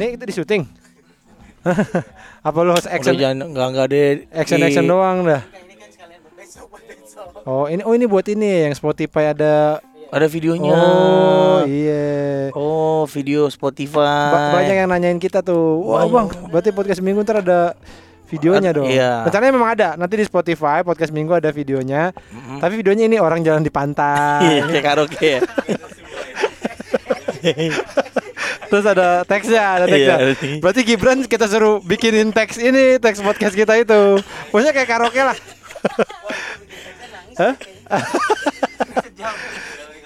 Nih itu di syuting. Apa lu harus action Udah jangan enggak enggak deh. action Di- action doang dah? Oh ini oh ini buat ini yang Spotify ada. Ada videonya. Oh iya. Oh, video Spotify. Ba- banyak yang nanyain kita tuh. Wah bang, berarti podcast minggu ntar ada videonya Ad- dong. iya. Rencananya memang ada. Nanti di Spotify podcast minggu ada videonya. Mm-mm. Tapi videonya ini orang jalan di Iya, pantai. kayak karaoke ya. Terus ada teksnya, ada teksnya. Iya. Berarti Gibran kita suruh bikinin teks ini, teks podcast kita itu. Pokoknya kayak karaoke lah. Hah?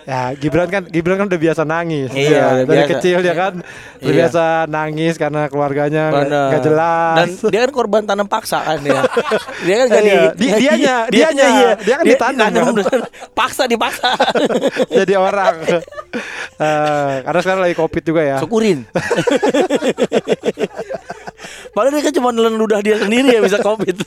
ya Gibran kan Gibran kan udah biasa nangis Iya, Ya, dari biasa. kecil dia kan udah Iya. biasa nangis karena keluarganya nggak jelas Dan dia kan korban tanam paksa kan dia. Dia kan gak di, Iya, di- dianya, dianya. iya. Dia kan ditanam, kan? bener. paksa dipaksa. jadi orang Eh, karena sekarang lagi covid juga ya Syukurin. Padahal dia kan cuma nelen ludah dia sendiri ya bisa covid.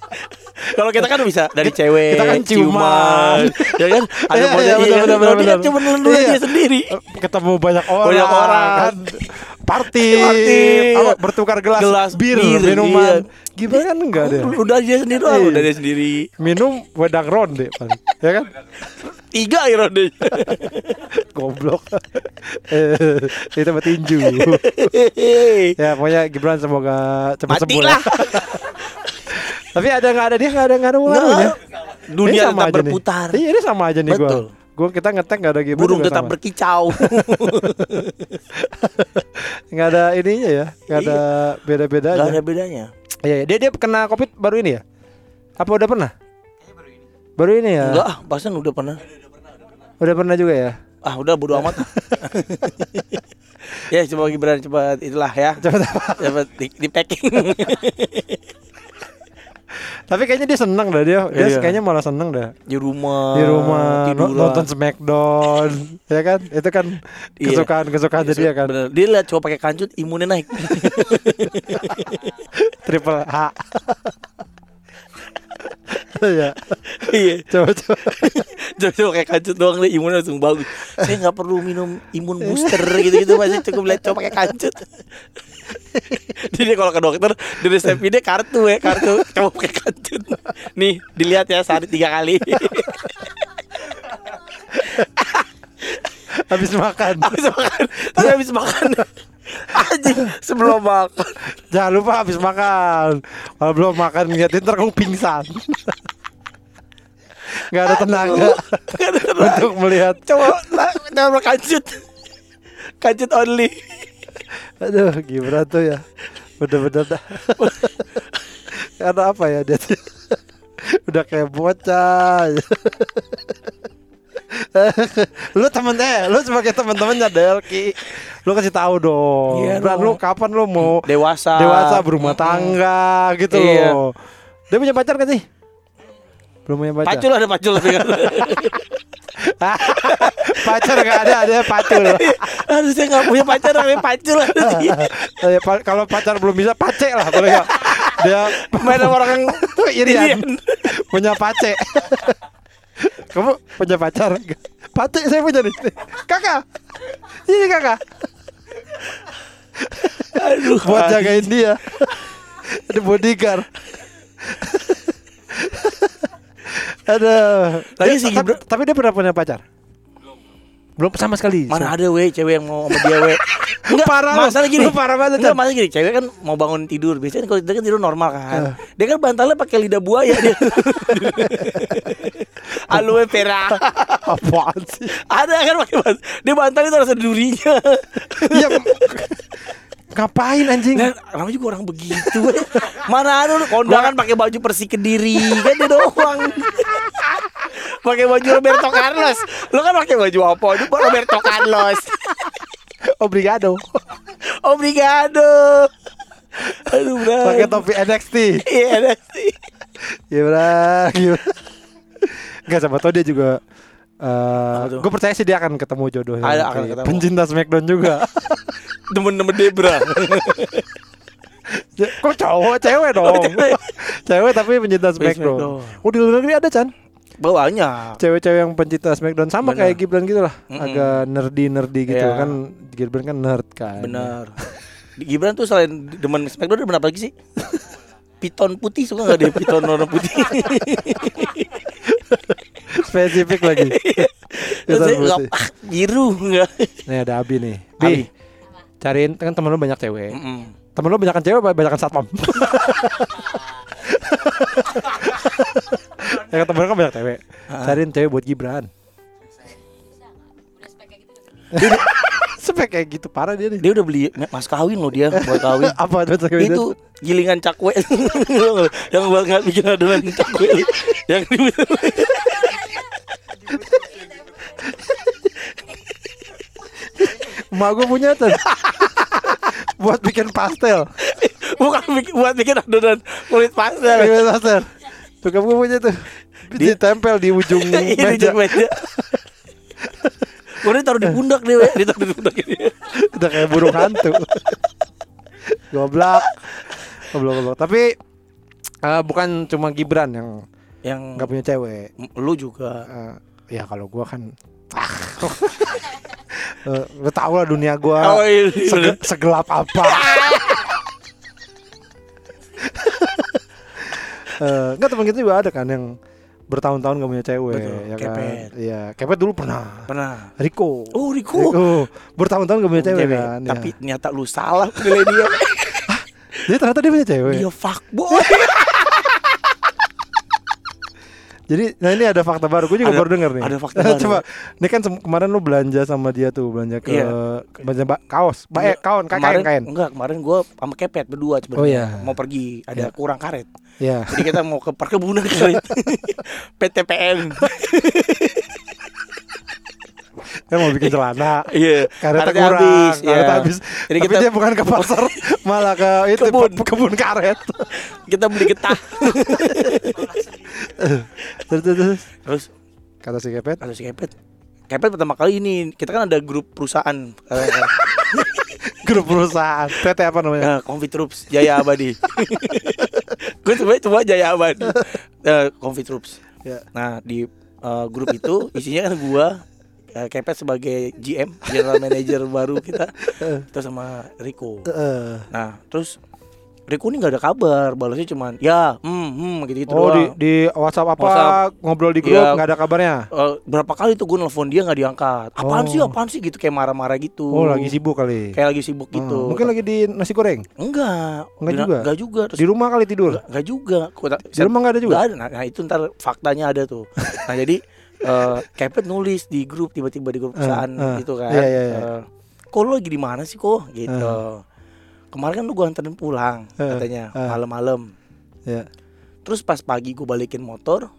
Kalau kita kan bisa dari cewek, kita kan ciuman. ya kan? Ada Iya, model iya, benar, iya, benar, Kalau dia benar. kan cuma nelen ludah Iya. dia sendiri. ketemu banyak orang, Banyak orang. kan party, Party. apa, bertukar gelas, Gelas bir, bir, minuman. iya. Gimana kan enggak deh. Ludah dia sendiri doang, Iya. ludah dia sendiri. Minum wedang ronde paling. Ya kan? Tiga ya rodenya. Goblok. eh, itu mah tinju. ya pokoknya Gibran semoga cepat sembuh lah. Tapi ada nggak ada dia nggak ada nggak ada ulangnya. Dunia Ini sama tetap aja nih. berputar. Iya ini sama aja nih Betul. Gua. Gua kita ngetek nggak ada Gibran. Burung tetap sama. berkicau. nggak ada ininya ya, nggak ada beda-bedanya. Gak ada bedanya. Iya, iya. dia dia kena covid baru ini ya? Apa udah pernah? Baru ini ya? Enggak, ah, pasan udah pernah. Udah pernah juga ya? Ah, udah bodo amat. ya, coba Gibran coba itulah ya. Coba apa? Coba di, di packing. Tapi kayaknya dia seneng dah dia. Dia Iya. kayaknya malah seneng dah. di rumah. Di rumah tiduran. nonton Smackdown, ya kan? Itu kan Iya. kesukaan kesukaan dia kan. Bener. Dia lihat coba pakai kancut imunnya naik. Triple H. Iya. Iya. Coba coba. Coba coba pakai kancut doang deh imunnya langsung bagus. Saya nggak perlu minum imun booster gitu-gitu masih cukup lihat coba pakai kancut. Jadi kalau ke dokter di resepnya kartu ya kartu coba pakai kancut. Nih dilihat ya sehari tiga kali. Habis makan. habis makan, tapi habis makan. Anjing sebelum makan. Jangan lupa habis makan. Kalau belum makan ngeliatin ntar kamu pingsan. Gak ada tenaga Nggak ada tenaga. untuk melihat. Coba lah, coba kancut. Kancut only. Aduh, Gibran tuh ya. Bener-bener dah. Karena apa ya dia tuh udah kayak bocah. lu temen eh, lu sebagai teman-temannya Delki, lu kasih tahu dong. Iya Bran, lu kapan lu mau Dewasa. dewasa berumah tangga gitu Iya. loh. Dia punya pacar gak sih? Belum punya pacar. Pacul ada pacul tapi kan. pacar gak ada, ada pacul. Aduh saya nggak punya pacar namanya pacul. Eh, pa- kalau pacar belum bisa pace lah kalau ya. Dia Main sama orang yang Irian punya pace. Kamu punya pacar? Pace saya punya nih. Kakak. Ini kakak. Aduh. Buat jagain dia. Ada bodyguard. Ada. Lagi si tapi, Gibran- tapi dia pernah punya pacar? Belum sama sekali. Mana ada weh cewek yang mau sama dia weh Enggak, Parah masalah gini Lu parah banget, Enggak, masalah gini Cewek kan mau bangun tidur Biasanya kalau dia kan tidur normal kan Dia kan bantalnya pakai lidah buaya dia Aloe vera Apaan sih? Ada kan pakai bantal Dia bantal itu rasa durinya Iya. Ngapain anjing? Dan namanya juga orang begitu. Mana ada kondangan pakai baju Persik Kediri Kan dia doang pakai baju Roberto Carlos Lu kan pakai baju apa? Itu Roberto Carlos Obrigado. Obrigado Aduh Pakai topi NXT. Iya ada sih Gimana? Gimana? Enggak sama tau dia juga Apa tuh? gue percaya sih dia akan ketemu jodohnya. Ada, akan ketemu. Pencinta Smackdown juga. Temen-temen Debra Kok cowok, cewek dong. cewek. cewek tapi pencinta Smackdown. Smackdown. Oh di luar negeri ada Chan. Bawanya Cewek-cewek yang pencinta Smackdown sama Bener. kayak Gibran gitu lah. Mm-mm. Agak nerdy nerdy gitu Iya. kan. Gibran kan nerd kan. Bener Di Gibran tuh selain demen Smackdown demen apa lagi sih? Piton putih suka nggak dia piton warna putih? Spesifik lagi. Piton nggak, putih. ah, biru nggak? Nih ada Abi nih. Abi. Bi. Cariin kan temen lu banyak cewek. Mm-mm. Temen lu banyakan cewek apa banyakan satpam? ya kan temen lu kan banyak cewek. Cariin cewek buat Gibran. Spek kayak gitu parah dia nih. Dia udah beli mas kawin loh dia buat kawin. Apa cewek itu gilingan cakwe yang buat nggak bikin adonan cakwe yang di Emak gue punya tuh. buat bikin pastel. bukan buat bikin adonan kulit pastel Bikin pastel. Tuh kamu punya tuh. Di- Ditempel di ujung meja. ujung meja Gue taruh di pundak deh, we. ditaruh di pundak ini. Udah kayak burung hantu. Goblok. Goblok goblok. Tapi eh, bukan cuma Gibran yang Yang nggak punya cewek. lu juga. Eh, ya kalau gua kan Eh, lu tau lah dunia Oh, gua iya, sege- segelap apa. Eh, Enggak teman kita juga ada kan yang bertahun-tahun gak punya cewek Betul, ya kan. Kepet. Iya, Kepet dulu pernah. Pernah. Rico. Oh, Riko. Rico bertahun-tahun gak punya cewek, kan. ya. Tapi ternyata lu salah nilai dia. Jadi ternyata dia punya cewek. dia fuckboy. Jadi nah ini ada fakta baru, gue juga Ada- baru denger nih. ada fakta baru. Coba, ini kan kemarin lu belanja sama dia tuh, belanja ke Iya. belanja ba- kaos, ba eh, kaon, kain, kemarin kain. enggak kemarin gue sama kepet berdua sebenarnya Oh, iya. mau pergi ada Iya. kurang karet Ya, jadi kita mau ke perkebunan karet PTPN kan mau bikin celana. iya Karetnya Karetnya kurang, habis, karet iya. habis. Jadi Tapi kita- dia bukan ke pasar, malah ke itu Kebun. kebun karet. kita beli getah terus, terus, terus. terus kata si Kepet, kata si kepet kepet pertama kali ini kita kan ada grup perusahaan eh, grup perusahaan PT apa namanya? eh, Confit Troops Jaya Abadi gue sebenarnya cuma Jaya Abadi eh, Confit Troops Ya. Nah di eh, grup itu isinya kan gua eh, Kepet sebagai GM General Manager baru kita Kita sama Riko Eh, Nah terus Riko ini gak ada kabar Balasnya cuman Ya hmm, hmm gitu-gitu oh di, doang di WhatsApp apa WhatsApp. ngobrol di grup Iya. nggak ada kabarnya? Eh, Berapa kali tuh gue nelfon dia gak diangkat Apaan Oh. sih apaan sih gitu Kayak marah-marah gitu Oh lagi sibuk kali. Kayak lagi sibuk Oh, gitu mungkin lagi di nasi goreng. Enggak Enggak juga? Enggak juga Terus Di rumah kali tidur. Enggak, enggak juga. Tak- Di rumah nggak ada juga. Nggak ada. Nah, nah, itu ntar faktanya ada tuh. Nah jadi eh Kepet nulis di grup tiba-tiba di grup perusahaan eh. gitu kan. Iya, iya, iya. Eh, kok lu lagi di mana sih kok? Gitu. Kemarin kan lu gua anterin pulang Eh, katanya eh. malam-malam. Ya. Terus pas pagi gua balikin motor,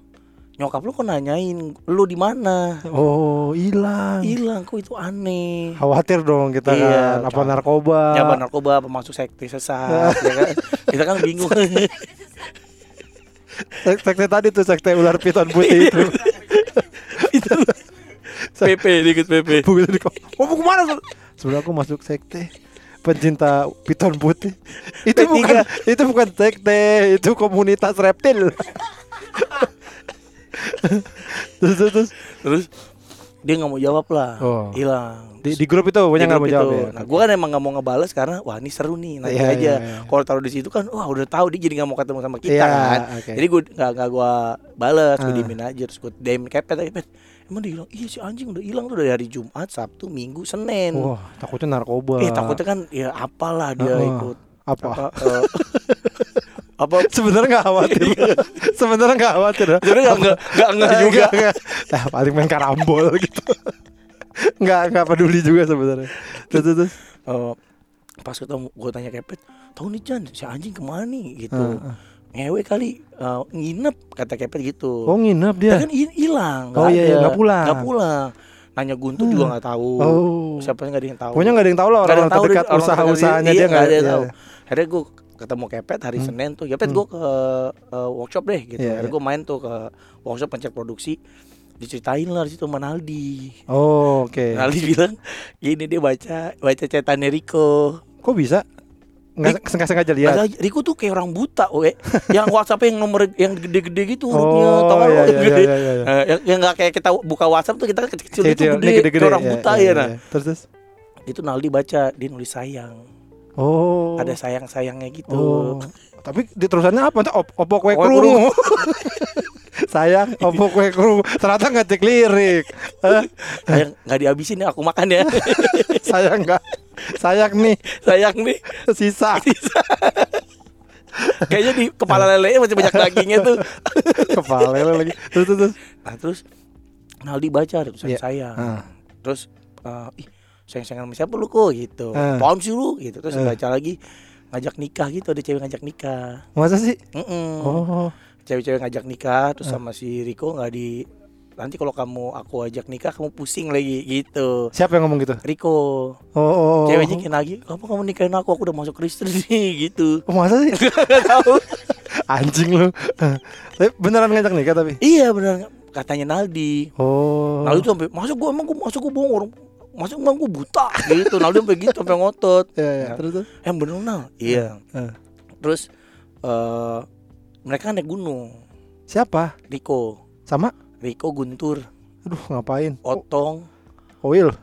nyokap lu kok nanyain lu di mana? Oh hilang. Hilang kok itu aneh. Khawatir dong kita Iya, kan. Apa narkoba? Nyabar narkoba apa masuk sekte sesat ya kan? Kita kan bingung. Sek- Sekte tadi tuh sekte ular piton putih itu. PP dikit PP. Begitu di Oh mau ke mana? Sur?" Sebenarnya aku masuk sekte pencinta piton putih. Itu P3. bukan itu bukan sekte, itu komunitas reptil. terus, terus, terus. Dia nggak mau jawab lah, Oh. hilang. Di, di grup itu banyak nggak mau jawab itu. ya. Nah, gue kan emang nggak mau ngebales karena wah ini seru nih nanti Iya, aja. iya, iya. Kalau taruh di situ kan, wah udah tahu dia jadi nggak mau ketemu sama kita Iya, kan. oke. Jadi gue nggak nggak gue balas, gue Ah. diemin aja terus gue DM kepet, kepet. Emang dia hilang? Iya si anjing udah hilang tuh dari hari Jumat, Sabtu, Minggu, Senin. Wah, takutnya narkoba. Eh takutnya kan ya apalah dia Heeh. ikut apa? apa eh, apa Sebenarnya nggak khawatir. Sebenarnya nggak khawatir. Sebenarnya nggak nggak nggak nggak juga. Nah, paling main karambol gitu. Enggak, enggak peduli juga sebenarnya. Terus, terus. Eh, pas ketemu gue tanya kepet tahu nih Chan si anjing ke mana nih gitu Heeh. Ngewe kali eh, nginep kata kepet gitu Oh, nginep dia. Dia kan hi- hilang Oh, iya, iya, ada. nggak pulang. nggak pulang nanya Guntur juga nggak tahu Oh. siapa nggak ada yang tahu Pokoknya nggak ada yang tahu lah orang tahu terdekat orang usaha-usahanya terdekat dia iya, nggak ada yang iya. tahu akhirnya gue ketemu kepet hari Senin tuh ya pet gue ke eh, workshop deh gitu Iya, akhirnya iya. gue main tuh ke workshop pencet produksi diceritain lah di situ sama Naldi Oh, oke. Naldi bilang gini dia baca baca cetannya Riko Kok bisa? Nggak nggak sengaja lihat. Ada Riko tuh kayak orang buta, we. yang WhatsApp yang nomor yang gede-gede gitu hurufnya, Oh, tau iya, iya, gede. iya, iya, iya. Eh, yang yang nggak kayak kita buka WhatsApp tuh kita kan kecil-kecil itu gede, ini gede-gede. kayak orang Iya, buta iya, ya nah. iya. Terus, terus. Itu Naldi baca, dia nulis sayang. Oh. Ada sayang-sayangnya gitu. Oh. Tapi di terusannya apa? Op opo kue Kue kerungu. Sayang, opo kue kerungu. Ternyata nggak cek lirik. Sayang nggak dihabisin ya aku makan ya. sayang nggak? Sayang nih sayang nih. sisa Kayaknya di kepala lele masih banyak dagingnya tuh. kepala lu lagi. Terus terus. terus. Nah terus Naldi baca tulisan Iya. sayang. Ah. Terus eh, ih sayang-sayang sama siapa lu kok gitu. Ah. Paham sih lu gitu. Terus Ah. baca lagi ngajak nikah gitu ada cewek ngajak nikah. Masa sih? Mm-mm. Oh. Cewek-cewek ngajak nikah terus Ah. sama si Riko nggak di nanti kalau kamu aku ajak nikah kamu pusing lagi gitu. Siapa yang ngomong gitu? Riko Oh. oh, oh. ceweknya kayak lagi kamu kamu nikahin aku aku udah masuk Kristen nih gitu. Oh, masa sih? Gak tahu. Anjing lu. Tapi beneran ngajak nikah tapi. iya benar katanya Naldi. Oh. Naldi tuh sampai masa gua emang gua masa gua bohong orang masa emang gua buta gitu Naldi sampai gitu sampai ngotot Ya, ya. Terus yang bener Nal iya Eh. terus eh mereka naik gunung Siapa? Riko Sama? Riko Guntur Aduh, ngapain? Otong oil.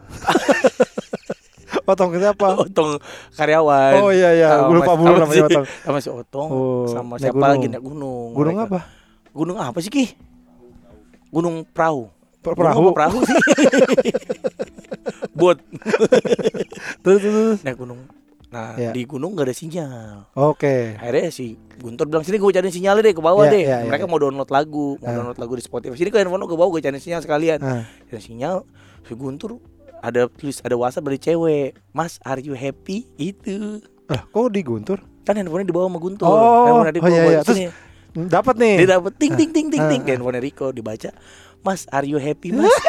Otong siapa? Otong karyawan Oh iya iya, gue lupa sama namanya si- Otong. sama si Otong Oh, sama siapa gunung. lagi naik gunung Gunung mereka. apa? gunung apa sih Ki Gunung Perahu Per- Gunung Perahu. apa perahu sih Bot Terus terus. terus. naik gunung nah Iya. di gunung gak ada sinyal Oke. akhirnya si Guntur bilang sini gue cari sinyalnya deh ke bawah Iya, deh iya, iya, mereka iya. mau download lagu mau Ah. download lagu di Spotify sini ke handphone gue bawa gue cari sinyal sekalian Nah, cari sinyal si Guntur ada tulis ada WhatsApp dari cewek Mas are you happy itu lah kok di Guntur? kan handphonenya dibawa sama Guntur Oh, handphone Riko oh iya, iya. sini. Dapat nih. dia dapet ting ting ting ting Ah, ting ah. handphone Riko dibaca Mas are you happy mas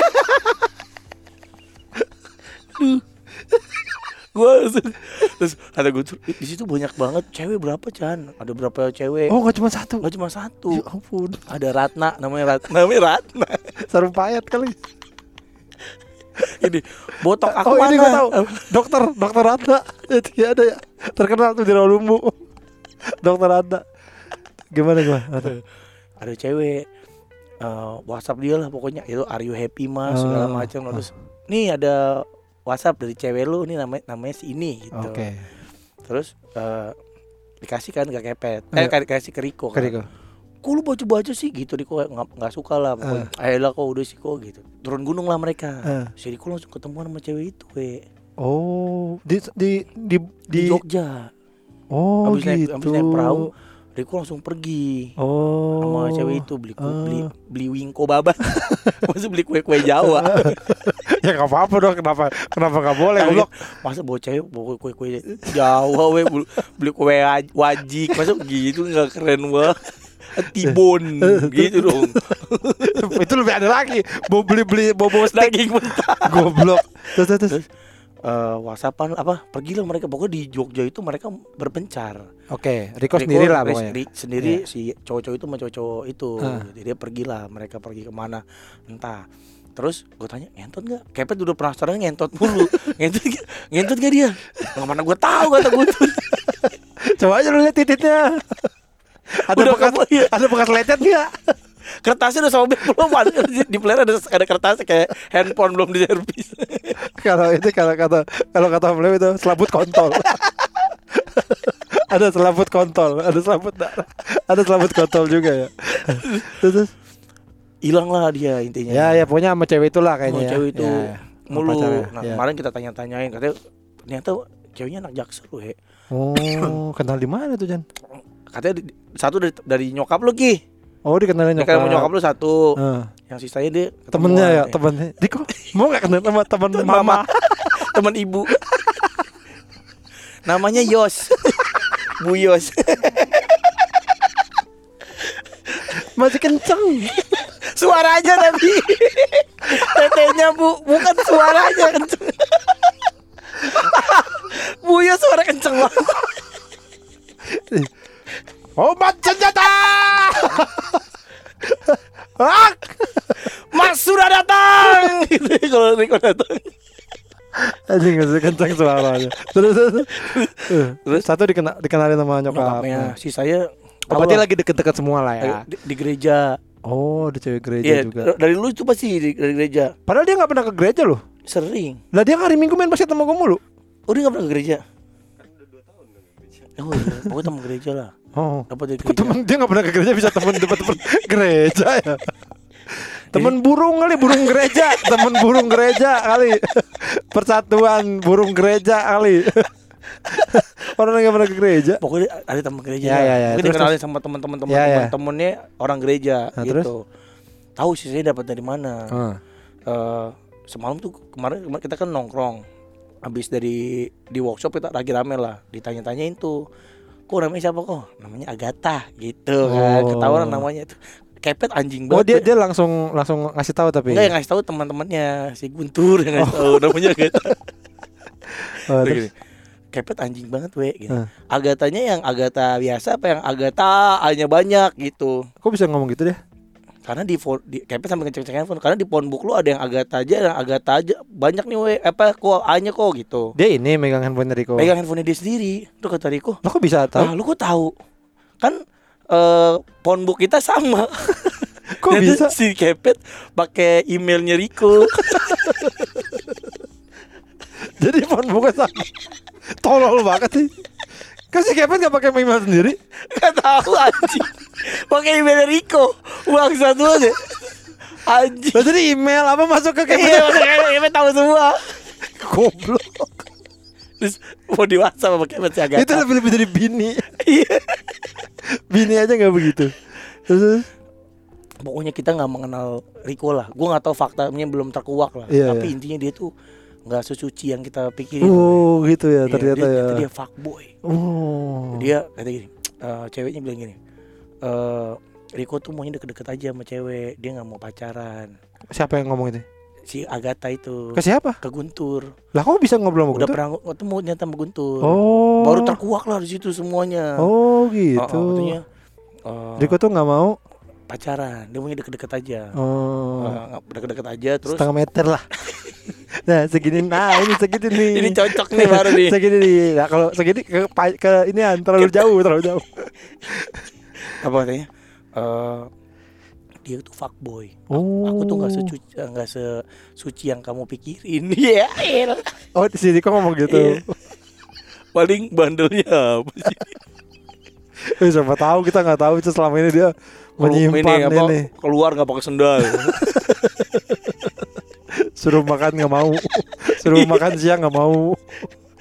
gue terus ada Guntur "Ih, di situ banyak banget cewek berapa Chan ada berapa cewek Oh, nggak cuma satu. Gak cuma satu Ya ampun. ada Ratna namanya Ratna namanya Ratna Sarumpayat kali. ini botok aku oh, mana ini gue tahu. Dokter, dokter Ratna. Iya ada ya. Terkenal tuh di Rawalumbu. dokter Ratna. Gimana gua? ada cewek eh, WhatsApp dia lah pokoknya itu are you happy mas segala Oh, macam terus nih ada WhatsApp dari cewek lu nih namanya namanya si ini gitu Oke. terus eh, dikasih kan ke kepet Iya. eh dikasih ke Riko kan. Keriko. kok lu baca baca sih gitu Riko nggak nggak suka lah pokoknya ayolah kok udah sih kok gitu turun gunung lah mereka Eh. si Riko langsung ketemuan sama cewek itu we Oh, di di di, di, di Jogja Oh, naik gitu. habis naik perahu Riko langsung pergi Oh. sama cewek itu beli ku- Ah. beli beli wingko babat maksud beli kue kue Jawa ya nggak apa-apa dong. Kenapa kenapa nggak boleh? Goblok. masa bawa cewek bawa kue kue Jawa we beli, beli kue waj- wajik masa gitu nggak keren wah tibon gitu dong itu lebih ada lagi. Mau beli beli bobo steak. daging mentah Goblok. Terus terus. Eh whatsappan apa pergilah mereka pokoknya di Jogja itu mereka berpencar Oke, Riko Riko sendiri lah pokoknya. Ri- sendiri si cowok-cowok itu sama cowok-cowok itu Ah. jadi dia pergilah mereka pergi ke mana entah terus gue tanya ngentot nggak kepet udah penasaran ngentot mulu ngentot gak ngentot gak dia nggak mana gue tahu kata gue tuh Coba aja lu lihat titiknya. ada Udah bekas kamu, iya. ada bekas lecet nggak? Kertasnya udah sobek belum ada di, di player ada ada kertasnya kayak handphone belum diservis kalau itu kalau kata kalau kata Leo itu selaput kontol. ada selaput kontol, ada selaput darah, ada selaput kontol juga ya. terus, hilang lah dia intinya ya ya pokoknya sama cewek itulah kayaknya Sama ya. cewek itu Ya, ya. Sama mulu pacarnya, nah ya. kemarin kita tanya-tanyain katanya ternyata ceweknya anak jaksel loh ya Oh, kenal di mana tuh Jan? katanya di- satu dari, dari nyokap lu ki Oh, dikenalin dia nyokap. kan nyokap lu satu. Eh, yang sisanya dia temennya ya, temennya. Diko, mau nggak kenal sama teman Temen mama? mama. teman ibu. Namanya Yos. Bu Yos. Masih kenceng. suaranya tapi tetenya bu. Bukan suaranya. Kenceng. Bu Yos suara kenceng banget Obat senjata. Hak! Mas sudah datang gitu kalau Riko datang Anjing masih kenceng suaranya. Terus, terus, satu dikenal dikenalin sama nyokap. nyokapnya si saya berarti lagi deket-deket semua lah ya. di, di gereja Oh, di cewek gereja Iya juga. dari lu itu pasti di, dari gereja Padahal dia nggak pernah ke gereja loh. sering Lah dia hari Minggu main basket sama gue mulu. oh dia nggak pernah ke gereja Oh iya, pokoknya teman gereja lah. Oh. Dapat Kok gereja. temen dia nggak pernah ke gereja bisa temen dapat temen gereja ya. Temen burung kali, burung gereja, temen burung gereja kali. Persatuan burung gereja kali. Orang yang pernah ke gereja. Pokoknya ada teman gereja. Ya, ya, ya. Mungkin Terus, dikenalin sama teman-teman teman Ya, ya. teman-temannya orang gereja Nah, gitu. terus? Tahu sih saya dapat dari mana. Ah. Eh, semalam tuh kemarin kemarin kita kan nongkrong. Habis dari di workshop kita lagi rame lah, ditanya-tanyain tuh. Kok namanya siapa kok? Namanya Agatha gitu kan. Oh. Ketahuan namanya itu. Kepet anjing banget. Oh dia dia langsung langsung ngasih tahu tapi. Enggak yang ngasih tahu teman-temannya si Guntur yang ngasih tahu namanya Agatha. Oh, Udah terus? gini, Kepet anjing banget we gitu. Hah. Agatanya yang Agatha biasa apa yang Agatha hanya banyak gitu. Kok bisa ngomong gitu deh? Karena di, phone, di Kepet sampai ngecek-ngecek handphone karena di phone book lu ada yang Agatha aja yang Agatha aja banyak nih we apa kok A-nya kok gitu. Dia ini megang handphone Riko. Pegang handphone dia sendiri. Tuh kata Riko. Lo kok bisa tahu? Ah, lu kok tahu? Kan eh phone book kita sama. kok Dan bisa? Si Kepet pakai emailnya Riko. Jadi phone bukan sama. Tolol banget sih. Kan si Kevin gak pakai email sendiri. Gak tahu anjing. Pakai email Riko. Uang satu aja. Anjing. Jadi email apa masuk ke Kevin? Iya, makanya Kevin tahu semua. Goblok. Terus mau di WhatsApp sama Kevin si Agatha. Itu lebih lebih dari bini. Iya. Bini aja nggak begitu. Terus? Pokoknya kita nggak mengenal Riko lah. Gue nggak tahu faktanya belum terkuak lah. Iya, Tapi iya. intinya dia tuh nggak sesuci yang kita pikirin. Oh gitu ya Iya, ternyata dia, ya. ternyata dia fuckboy. Oh. Dia kata gini, eh, ceweknya bilang gini, eh Riko tuh maunya deket-deket aja sama cewek, dia nggak mau pacaran. Siapa yang ngomong itu? Si Agatha itu Ke siapa? ke Guntur, Lah kok bisa ngobrol sama udah Guntur? pernah ketemu nyata sama Guntur. Oh. Baru terkuak lah di situ semuanya. Oh Oh, gitu. oh, katanya, eh, Riko tuh nggak mau. pacaran, dia maunya deket-deket aja. Oh. Nggak deket-deket aja terus Setengah meter lah. nah segini. Nah ini segini nih. ini cocok nih baru nih. segini nih. Nah kalau segini ke, ke ini terlalu jauh, terlalu jauh. Apa katanya? Eh dia tuh fuckboy. Oh. Aku tuh nggak sesuci nggak sesuci yang kamu pikirin. Iya. elah. Oh di sini kok ngomong gitu. Iya. Paling bandelnya apa sih? Eh, siapa tahu kita nggak tahu itu selama ini dia Oh, menyimpan apa, ini, keluar nggak pakai sendal. suruh makan nggak mau, suruh makan siang nggak mau,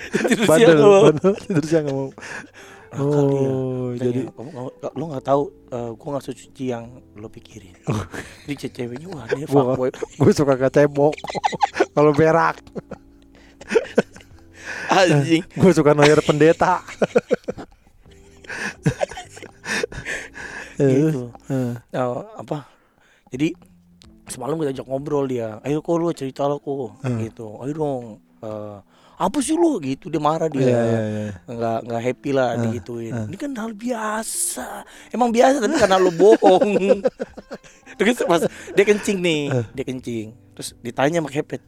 Tidur bandel, siang tidur siang nggak mau. Dia. Oh, Katanya, jadi kamu, kamu- lu nggak tahu eh, gua nggak sesuci yang lo pikirin. Jadi ce- ceweknya wah dia Gua- fuckboy. gue suka ke cebok kalau berak, Anjing. gue suka noyer pendeta. gitu. Eh, Eh, apa? Jadi semalam kita ajak ngobrol dia. Ayo kok lu cerita lo kok Hmm. gitu. Ayo dong. eh, apa sih lu gitu dia marah dia. Iya iya iya. nggak nggak happy lah Ah, digituin. ah. Ini kan hal biasa. Emang biasa tapi karena lu bohong. Terus pas dia kencing nih, Ah. dia kencing. Terus ditanya sama Kepet,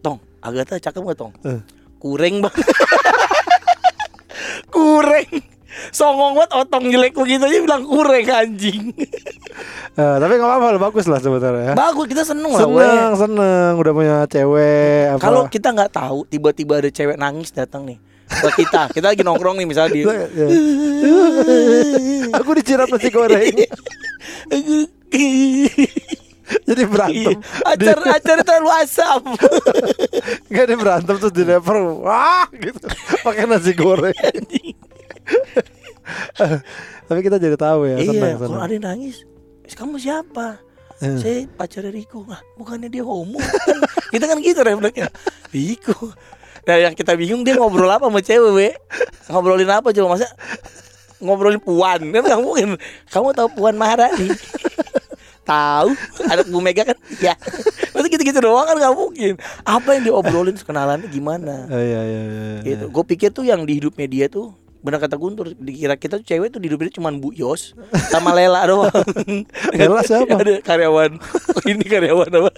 Tong, Agatha cakep gak Tong? Ah. Kureng bang. kureng. Songong banget otong jelek begitu aja bilang kureng anjing. Eh, tapi nggak apa-apa, bagus lah sebenarnya. ya. Bagus kita seneng lah. Seneng, seneng, udah punya cewek. apa. Kalau kita nggak tahu tiba-tiba ada cewek nangis datang nih ke kita, kita lagi nongkrong nih misalnya di Ya. aku dicirat nasi goreng, jadi berantem. acar acar terlalu asam. Gak ada berantem terus dilempar, wah gitu, pakai nasi goreng. Tapi kita jadi tahu ya, iya, kalau ada yang nangis, "Eh, kamu siapa? Eh. Saya pacarnya Riko. Lah, bukannya dia homo. Kan, kita kan gitu refleksnya. Riko. Nah, yang kita bingung dia ngobrol apa sama cewek, we? Ngobrolin apa coba masa ngobrolin puan kan nggak mungkin. Kamu tahu puan Maharani? tahu anak Bu Mega kan ya masa gitu-gitu doang kan nggak mungkin apa yang diobrolin kenalannya gimana Oh, iya, iya, iya, iya. gitu gue pikir tuh yang di hidupnya dia tuh benar kata Guntur dikira kita tuh cewek tuh di hidupnya cuma Bu Yos sama Lela doang Lela siapa? ada karyawan ini karyawan apa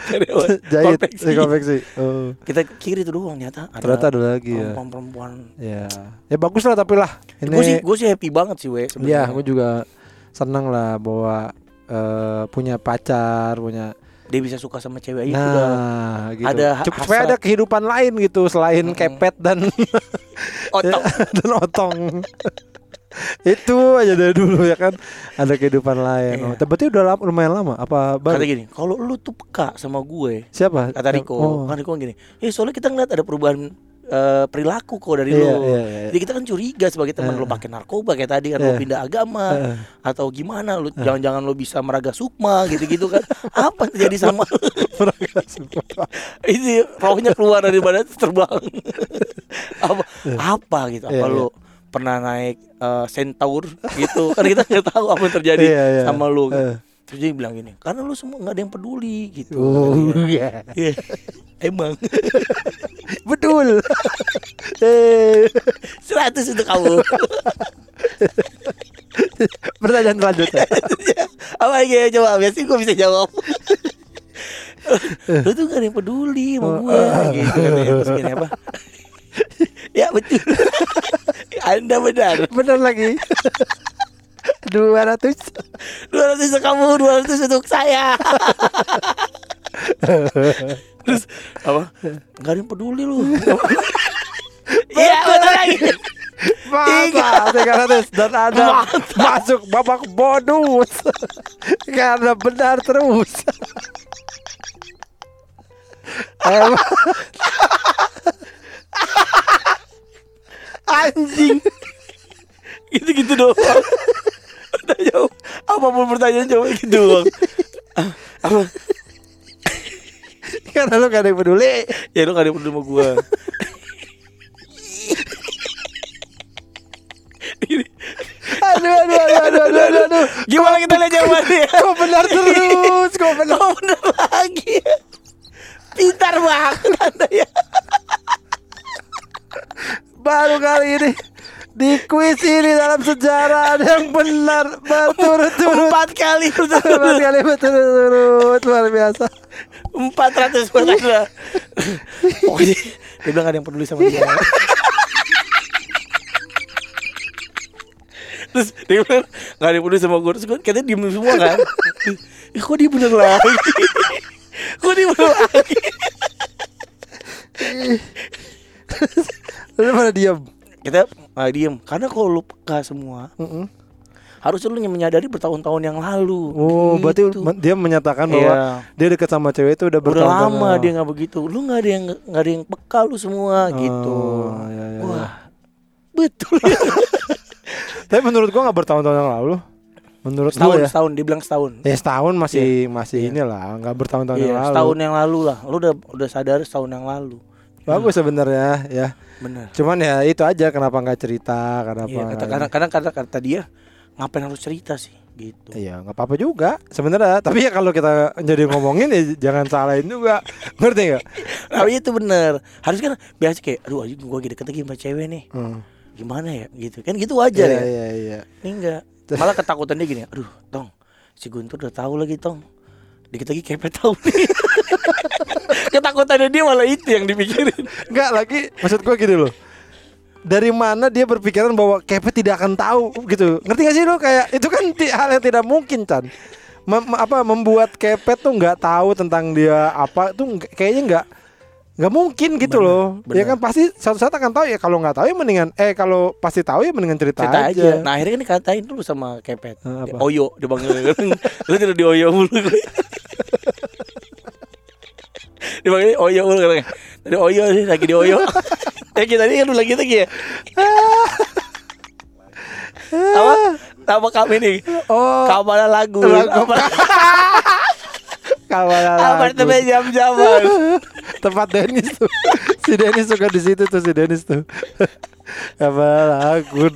karyawan Jahit, konveksi. eh, konveksi. Oh. kita kiri tuh doang ternyata ada Ternyata ada lagi ya. perempuan-perempuan Ya, ya bagus lah tapi lah. Ini, gue sih gue sih happy banget sih we ya, sebenarnya gue juga seneng lah bahwa eh, punya pacar, punya dia bisa suka sama cewek itu udah Nah, gitu. ada hasrat. supaya ada kehidupan lain gitu selain kepet dan otak dan otong. itu aja dari dulu ya kan ada kehidupan lain. Iya. Oh, berarti udah lama, lumayan lama apa kata baru? gini kalau lu tuh peka sama gue Siapa? kata Riko Oh. kan Riko gini eh soalnya kita ngeliat ada perubahan eh, perilaku kok dari Iya, lu iya, iya. jadi kita kan curiga sebagai teman Eh. lu pakai narkoba kayak tadi kan lu Iya. pindah agama Eh. atau gimana lu jangan-jangan lu bisa meraga sukma gitu-gitu kan apa terjadi sama? Mereka semua. ini rohnya keluar dari badan terbang apa apa gitu apa Iya, lu pernah naik eh, centaur gitu kan kita nggak tahu apa yang terjadi Iya, iya. sama lu Eh. terus dia bilang gini karena lu semua nggak ada yang peduli gitu Oh, iya. Iya. emang Betul. eh, 100 untuk kamu pertanyaan selanjutnya. apa lagi ya coba biasanya gue bisa jawab lu tuh gak ada yang peduli sama gue gitu katanya. terus gini apa ya betul anda benar Benar lagi. 200 200 untuk kamu 200 untuk saya terus apa? Nggak ada yang peduli lu. Iya betul lagi. Masa 300 dan ada masuk babak bonus. Karena benar terus. Anjing. Gitu gitu doang. Udah jawab apa pun pertanyaan jawab gitu doang. Apa karena lu gak ada yang peduli. ya lu gak ada yang peduli sama Ini, Aduh aduh aduh aduh aduh aduh. aduh. gimana kita lihat jawabannya Kok benar terus? Kok benar? oh bener lagi pintar banget anda ya Baru kali ini di kuis ini dalam sejarah ada yang benar berturut-turut. empat kali Empat berturut kali berturut-turut luar biasa. Empat ratus pertanyaan pokoknya dia bilang gak ada yang peduli sama dia. Terus dia bilang gak ada yang peduli sama gue terus gue katanya diem semua kan. Ih, kok dia bener lagi? Kok dia bener lagi? Lu pada diam. kita malah diem. Karena kalau lu peka semua Mm-mm. Harusnya lu menyadari bertahun-tahun yang lalu Oh, berarti Gitu. men- dia menyatakan bahwa Iya. dia dekat sama cewek itu udah udah bertahun-tahun lama dia nggak begitu lu nggak ada yang nggak ada yang peka lu semua gitu Oh, iya, iya, wah iya. betul ya Tapi menurut gua nggak bertahun-tahun yang lalu. Menurut setahun gua ya. setahun dia bilang setahun Ya setahun masih masih Iya. inilah, nggak bertahun-tahun Iya, yang lalu. setahun yang lalu lah. Lu udah udah sadar setahun yang lalu. Bagus sebenarnya ya. Bener. Cuman ya itu aja kenapa nggak cerita, kenapa Iya, kata kadang kadang kata kata dia ngapain harus cerita sih gitu. Iya nggak apa-apa juga sebenarnya. Tapi ya kalau kita jadi ngomongin ya jangan salahin juga, ngerti nggak? Tapi itu bener. Harus kan biasa kayak aduh anjing gua lagi deket lagi sama cewek nih. Hmm. Gimana ya gitu. Kan gitu aja Iya ya. iya iya. Ini enggak. Malah ketakutan dia gini, aduh, Tong. Si Guntur udah tahu lagi, Tong. Dikit lagi kepet tahu nih. Ketakutannya dia malah itu yang dipikirin. Nggak lagi maksud gua gini loh. Dari mana dia berpikiran bahwa Kepet tidak akan tahu gitu. Ngerti gak sih lo kayak itu kan hal yang tidak mungkin Chan. Mem- apa membuat Kepet tuh nggak tahu tentang dia apa tuh kayaknya nggak nggak mungkin gitu Bener, loh. Ya bener. kan pasti suatu saat akan tahu ya kalau nggak tahu ya mendingan eh kalau pasti tahu ya mendingan cerita, Cerita aja. aja. Nah akhirnya kan dikatain dulu sama Kepet. Eh, apa? Oyo dipanggil. Lu tidak di Oyo mulu dipanggil Oyo mulu katanya. Tadi Oyo sih lagi di Oyo. Ya kita tadi kan lagi lagi ya. Apa? Nama kami nih. Oh, Kamala lagu. Lagu. Apa? kawalan lagu. Apartemen jam-jaman. tempat Denis tuh si Denis suka di situ tuh si Denis tuh apa lagu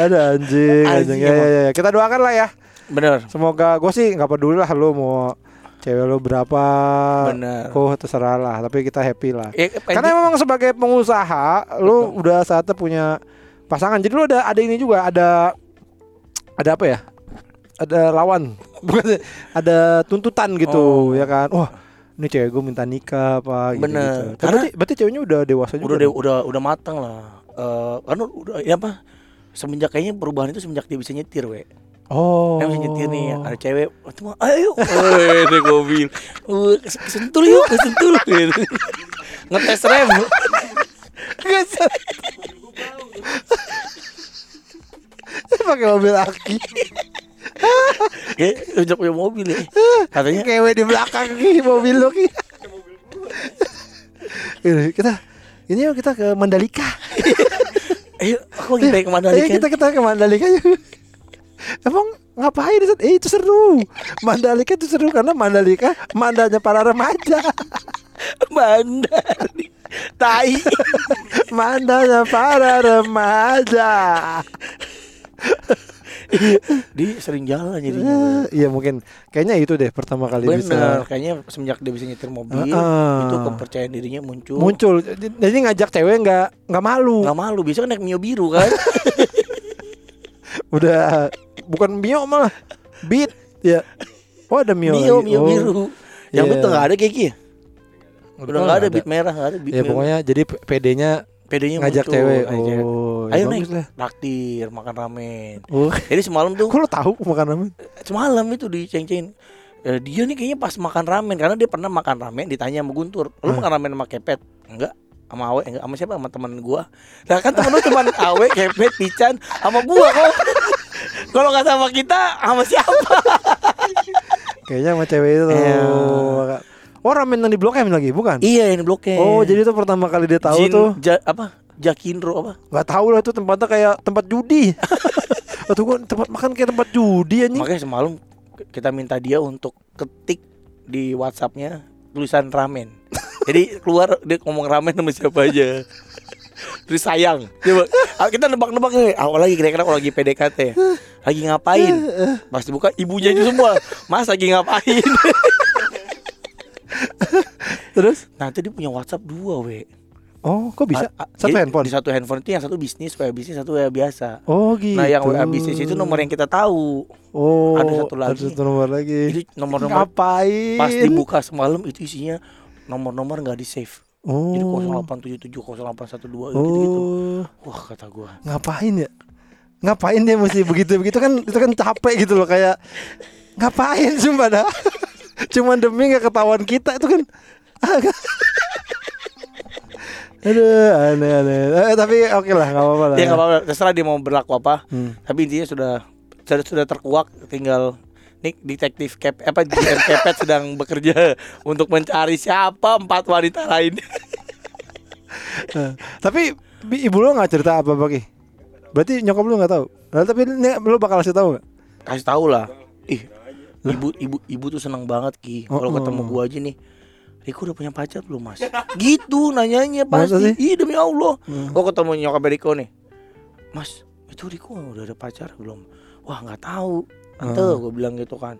ada anjing anjing Anjing ya, ya, ya, kita doakan lah ya Bener. semoga gue sih nggak peduli lah lu mau cewek lu berapa Bener. kok terserah lah tapi kita happy lah Ya, karena memang sebagai pengusaha lu udah saatnya punya pasangan jadi lu ada ada ini juga ada ada apa ya ada lawan bukan ada tuntutan gitu Oh. ya kan wah ini cewek gue minta nikah apa gitu, Bener. gitu. Karena- berarti, berarti ceweknya udah dewasa juga udah udah udah matang lah. Eh kan udah ya apa? Semenjak kayaknya perubahan itu semenjak dia bisa nyetir, we. Oh. Kan bisa nyetir nih ada cewek, "Itu mah, ayo, eh, mobil, uh, kes- kesentul yuk, kesentul, gitu. ngetes rem, Geser. Pakai mobil aki. ya udah punya mobil ya, katanya, Kewe di belakang ki mobil lo ki. Ini, kita ini yuk kita ke Mandalika. ayo, aku lagi ke Mandalika, Eh, kita kita ke Mandalika yuk. Emang ngapain di? Eh itu seru. Mandalika itu seru karena Mandalika mandalnya para remaja. Mandal, tai, Mandalnya para remaja. dia sering jalan jadinya. Iya mungkin kayaknya itu deh pertama kali Bener, bisa kayaknya semenjak dia bisa nyetir mobil, Ah. itu kepercayaan dirinya muncul. muncul. Jadi ngajak cewek nggak nggak malu. Nggak malu, bisa kan naik Mio biru kan? Udah bukan Mio malah Beat ya. Oh ada Mio. Mio, lagi. Mio Oh. biru. Yang Iya. betul nggak ada Kiki ya? Udah nggak ada beat merah, nggak ada beat Ya merah. pokoknya jadi PD-nya pedenya ngajak muncul, cewek. Oh, ya Ayo bagus naik lah. traktir makan ramen. Oh, Jadi semalam tuh kok lo tahu makan ramen? semalam itu di ceng-ceng eh, dia nih kayaknya pas makan ramen karena dia pernah makan ramen ditanya sama Guntur, "Lu makan ramen sama Kepet?" Enggak. Sama Awe enggak sama siapa sama teman gua. Lah kan temen lu cuma Awe, Kepet, Pican sama gua kok. Kalau nggak sama kita sama siapa? Kayaknya sama cewek itu. Iya. Oh ramen yang di Blok M lagi bukan? iya ini bloknya. Oh jadi itu pertama kali dia tahu Jin- tuh Ja- apa? Jakindro apa? nggak tahu lah itu tempatnya kayak tempat judi. Atau gua tempat makan kayak tempat judi anjing. Makanya semalam kita minta dia untuk ketik di WhatsAppnya tulisan ramen. Jadi keluar dia ngomong ramen sama siapa aja. Terus sayang. Coba ah, kita nebak-nebak nih. Awal lagi kira-kira kalau lagi PDKT. Lagi ngapain? Pas dibuka ibunya itu semua. Mas lagi ngapain? Terus? Nanti dia punya WhatsApp dua, we. Oh kok bisa? A- a- Satu jadi handphone. Di satu handphone itu yang satu bisnis, WA bisnis, satu WA biasa. Oh gitu. Nah, yang WA bisnis itu nomor yang kita tahu. Oh ada satu lagi. Ada satu nomor lagi. Jadi nomor-nomor Ngapain? pas dibuka semalam itu isinya nomor-nomor nggak di save. Oh. Jadi 0877 0812 gitu-gitu. Oh. Wah, kata gua. Ngapain ya? Ngapain dia mesti begitu begitu kan itu kan capek gitu loh kayak ngapain sumpah dah. Cuman demi nggak ketahuan kita itu kan. Aduh, aneh aneh. Eh, tapi oke lah, nggak apa-apa lah. Ya nggak apa-apa, terserah dia mau berlaku apa. Hmm. Tapi intinya sudah sudah, sudah terkuak tinggal Nih detektif Kep apa GM Kepet sedang bekerja untuk mencari siapa empat wanita lain. Eh, tapi ibu lo nggak cerita apa Ki? Berarti nyokap lu nggak tahu. Lalu tapi ini lo bakal kasih tahu nggak? Kasih tahu lah. Ih, ibu ibu ibu tuh seneng banget Ki. Kalau Oh, ketemu oh. gua aja nih. Riko udah punya pacar belum mas? Gitu nanyanya pasti. Iya demi Allah. Hmm. Gua ketemu nyokap Riko nih. Mas, itu Riko udah ada pacar belum? Wah nggak tahu. Tante, Hmm. gue bilang gitu kan.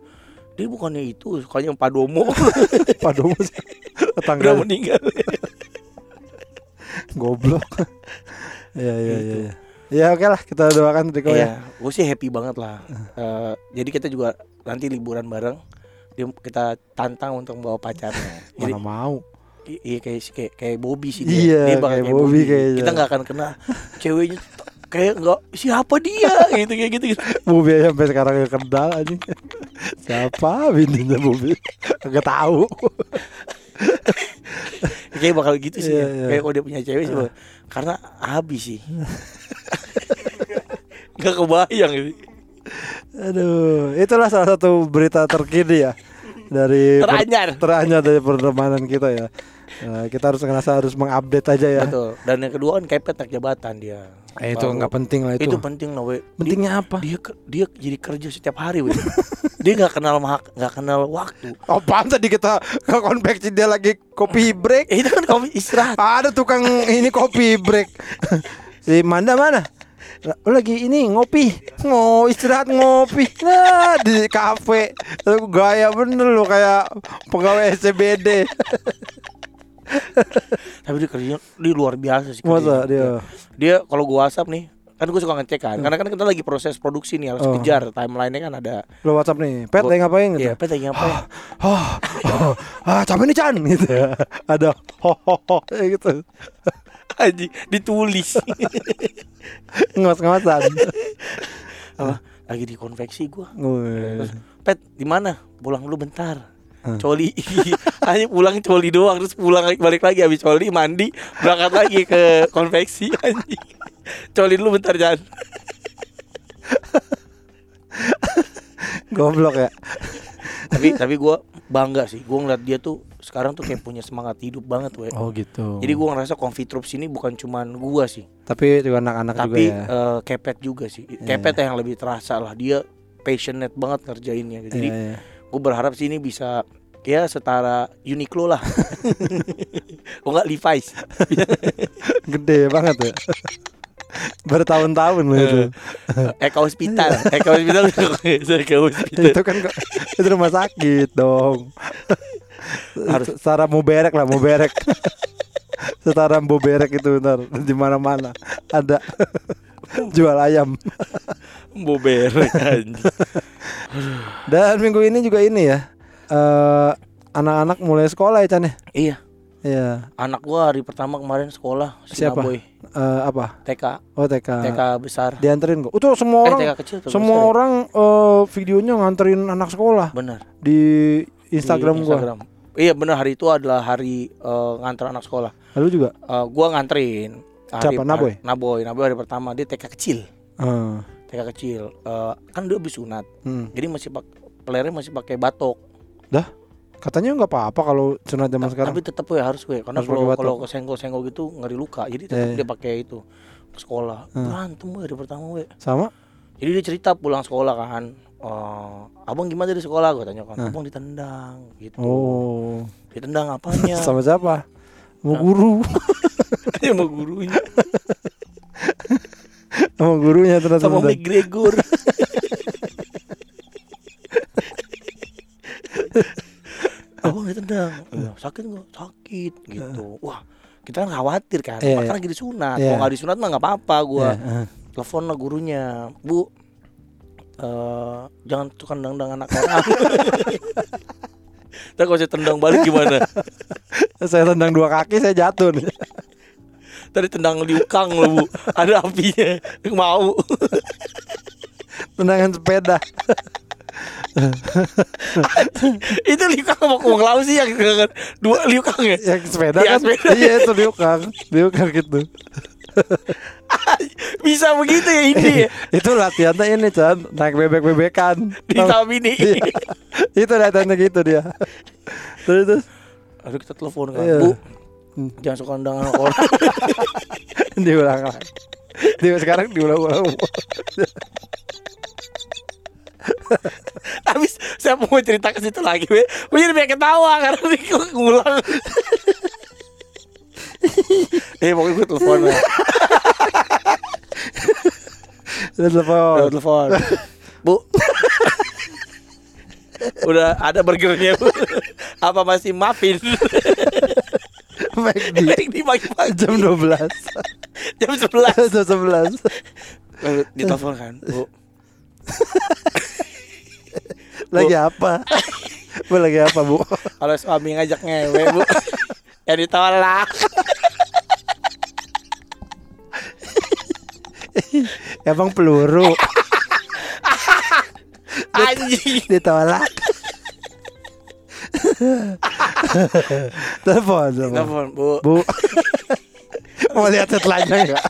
Dia bukannya itu, sukanya yang Padomo Padomo udah tetangga meninggal. goblok. Iya iya Gitu. iya. Ya oke lah kita doakan Riko ya. Iya, gue sih happy banget lah. Eh, jadi kita juga nanti liburan bareng. Dia kita tantang untuk membawa pacarnya. Jadi Mana mau. iya kayak kayak kayak Bobby sih Iya, dia. Dia bakal kayak Bobby kayaknya. Kita nggak akan kena ceweknya kayak nggak siapa dia gitu kayak gitu. gitu. Aja sampai sekarang gak kenal aja. Siapa bininya Bobi? Gak tahu. Kayak bakal gitu sih. Iya, ya. iya. Kayak kalau dia punya cewek sih. Bang. Karena habis sih. Gak kebayang gitu. Aduh, itulah salah satu berita terkini ya dari per- Teranyar. teranyar dari pertemanan kita ya. Nah, kita harus ngerasa harus mengupdate aja ya. Betul. Dan yang kedua kan kepet naik jabatan dia. Eh, itu nggak penting lah itu. Itu penting loh, we. Dia- Pentingnya apa? dia dia jadi kerja setiap hari weh. dia nggak kenal mak nggak kenal waktu Apaan tadi kita ke konveksi dia lagi kopi break? eh, itu kan kamu istirahat Ada tukang ini kopi break. si Manda mana? Lu lagi ini ngopi, ngo istirahat ngopi, nah di kafe, Lu gaya bener lu kayak pegawai SCBD. tapi dia kerjanya dia luar biasa sih Masa dia? dia kalau gua WhatsApp nih kan gue suka ngecek kan karena kan kita lagi proses produksi nih harus Oh. kejar timelinenya kan ada Lu WhatsApp nih, pet Gua- lagi ngapain gitu? Iya, pet lagi ngapain? Oh, oh, ah capek nih Chan gitu ya. Ada ho ho ho gitu. Aji, ditulis. Ngemas-ngemasan. Apa? lagi di konveksi gua terus pet di mana pulang dulu bentar Hmm. coli hanya pulang coli doang terus pulang balik lagi habis coli mandi berangkat lagi ke konveksi anjing coli dulu bentar jangan Goblok ya. tapi tapi gua bangga sih. Gua ngeliat dia tuh sekarang tuh kayak punya semangat hidup banget we. Oh gitu. jadi gua ngerasa Confitroops ini bukan cuman gua sih. Tapi juga anak-anak juga tapi ya. eh, kepet juga sih. Kepet yang lebih terasa lah. Dia passionate banget ngerjainnya. Jadi Iya, iya. gue berharap sih ini bisa ya setara Uniqlo lah. Kok nggak Levi's? Gede banget ya. Bertahun-tahun loh itu. Eka Hospital Eka Hospital Eka Hospital itu kan itu rumah sakit dong. Harus- setara mau berek lah, mau berek. setara mau berek itu ntar di mana-mana ada jual ayam. Bober anjing. Dan minggu ini juga ini ya. eh anak-anak mulai sekolah ya Chan ya? Iya Iya. anak gua hari pertama kemarin sekolah Siapa? Sinaboy Eh, apa? TK Oh TK. TK besar Dianterin kok. Itu semua eh orang TK kecil tuh semua besar. orang eh, videonya nganterin anak sekolah bener di Di Instagram, gua. Instagram. iya bener hari itu adalah hari eh, nganter anak sekolah Lalu juga. Eh, gua nganterin hari, Siapa? Naboy? Naboy Naboy hari pertama dia TK kecil Eh, TK kecil Eh, kan dia habis sunat hmm. jadi masih pak pelernya masih pakai batok Katanya nggak apa-apa kalau sunat zaman sekarang. tapi tetap ya harus gue karena kalau kalau kesenggol-senggol gitu ngeri luka jadi tetap Iya, dia pakai itu ke sekolah Hmm. berantem gue hari pertama gue Sama? jadi dia cerita pulang sekolah kan "Eh, abang gimana di sekolah gue tanya kan Nah. abang ditendang gitu Oh. ditendang apanya Sama siapa? Sama guru. sama gurunya Sama gurunya ternyata. sama. McGregor abang ditendang Iya, sakit nggak? Sakit gitu. Wah kita kan khawatir kan Iya, makanya lagi disunat. Iya. kalau nggak disunat mah nggak apa-apa gua. Iya, eh. telepon lah gurunya bu eh jangan suka tendang anak orang Ntar kalau saya tendang balik gimana? Saya tendang dua kaki saya jatuh nih. Tadi tendang liukang loh bu. Ada apinya. Mau. Tendangan sepeda. Itu liukang mau ke laut sih yang Dua liukang ya Yang sepeda Iya, kan? sepeda. Iya itu liukang. Liukang gitu. Bisa begitu ya ini ya itu latihannya ini Chan naik bebek-bebekan. Di Tau- tahap ini Iya. itu latihannya gitu dia. Terus terus Aduh kita telepon kan Iya. Bu Hmm. Jangan suka tendang anak orang diulang lagi. Dia sekarang diulang-ulang. Habis saya mau cerita ke situ lagi Gue gue jadi pengen ketawa Karena dia ngulang. Eh pokoknya gue telepon ya. Terus telepon. Udah telepon. Bu. Udah ada burgernya bu. Apa masih muffin? McD Di pagi-pagi. Jam 12 Jam 11 Jam 11 Lalu ditelepon kan Bu Lagi apa? Bu lagi apa bu? Kalau suami ngajak ngewe bu Ya ditolak Emang peluru Anjing ditolak. telepon, telepon. Telepon bu Bu. Mau lihat setelahnya enggak?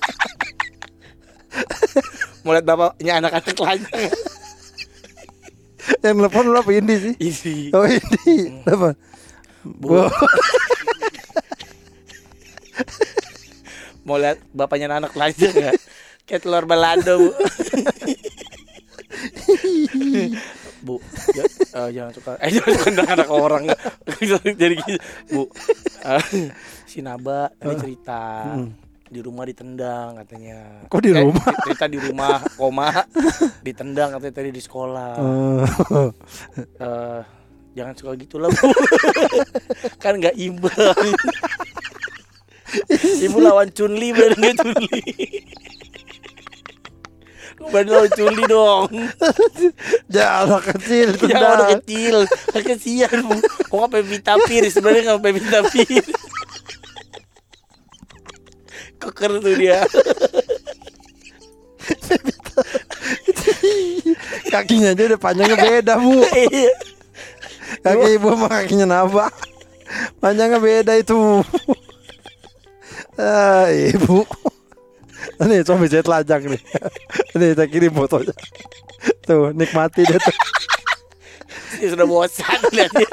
Mau lihat bapaknya anak-anak telanjang Yang telepon lu apa ini sih? Isi Oh ini. Telepon. Bu. Bu. Mau lihat bapaknya anak telanjang ya Kayak telur balado bu Bu ja- eh, Jangan suka Eh jangan suka tendang anak orang Jadi Bu eh, Si Naba tadi cerita di rumah ditendang katanya. Kok di Eh, rumah? cerita di rumah koma ditendang katanya tadi di sekolah. Oh. Eh, jangan suka gitu lah bu kan nggak imbang ibu lawan Chunli bener nggak Chunli Berarti lawan Chunli dong Jangan anak kecil tendang. anak kecil kesian bu Kok nggak Pevita Pierce Sebenarnya nggak Pevita Pierce Keker tuh dia. Kakinya aja udah panjangnya beda bu. Iya. Kaki ibu sama kakinya naba. Panjangnya beda itu. Ah, Ibu. Nih suami saya telajak nih. Nih saya kirim fotonya. Tuh nikmati dia tuh. Dia sudah bosan lihatnya.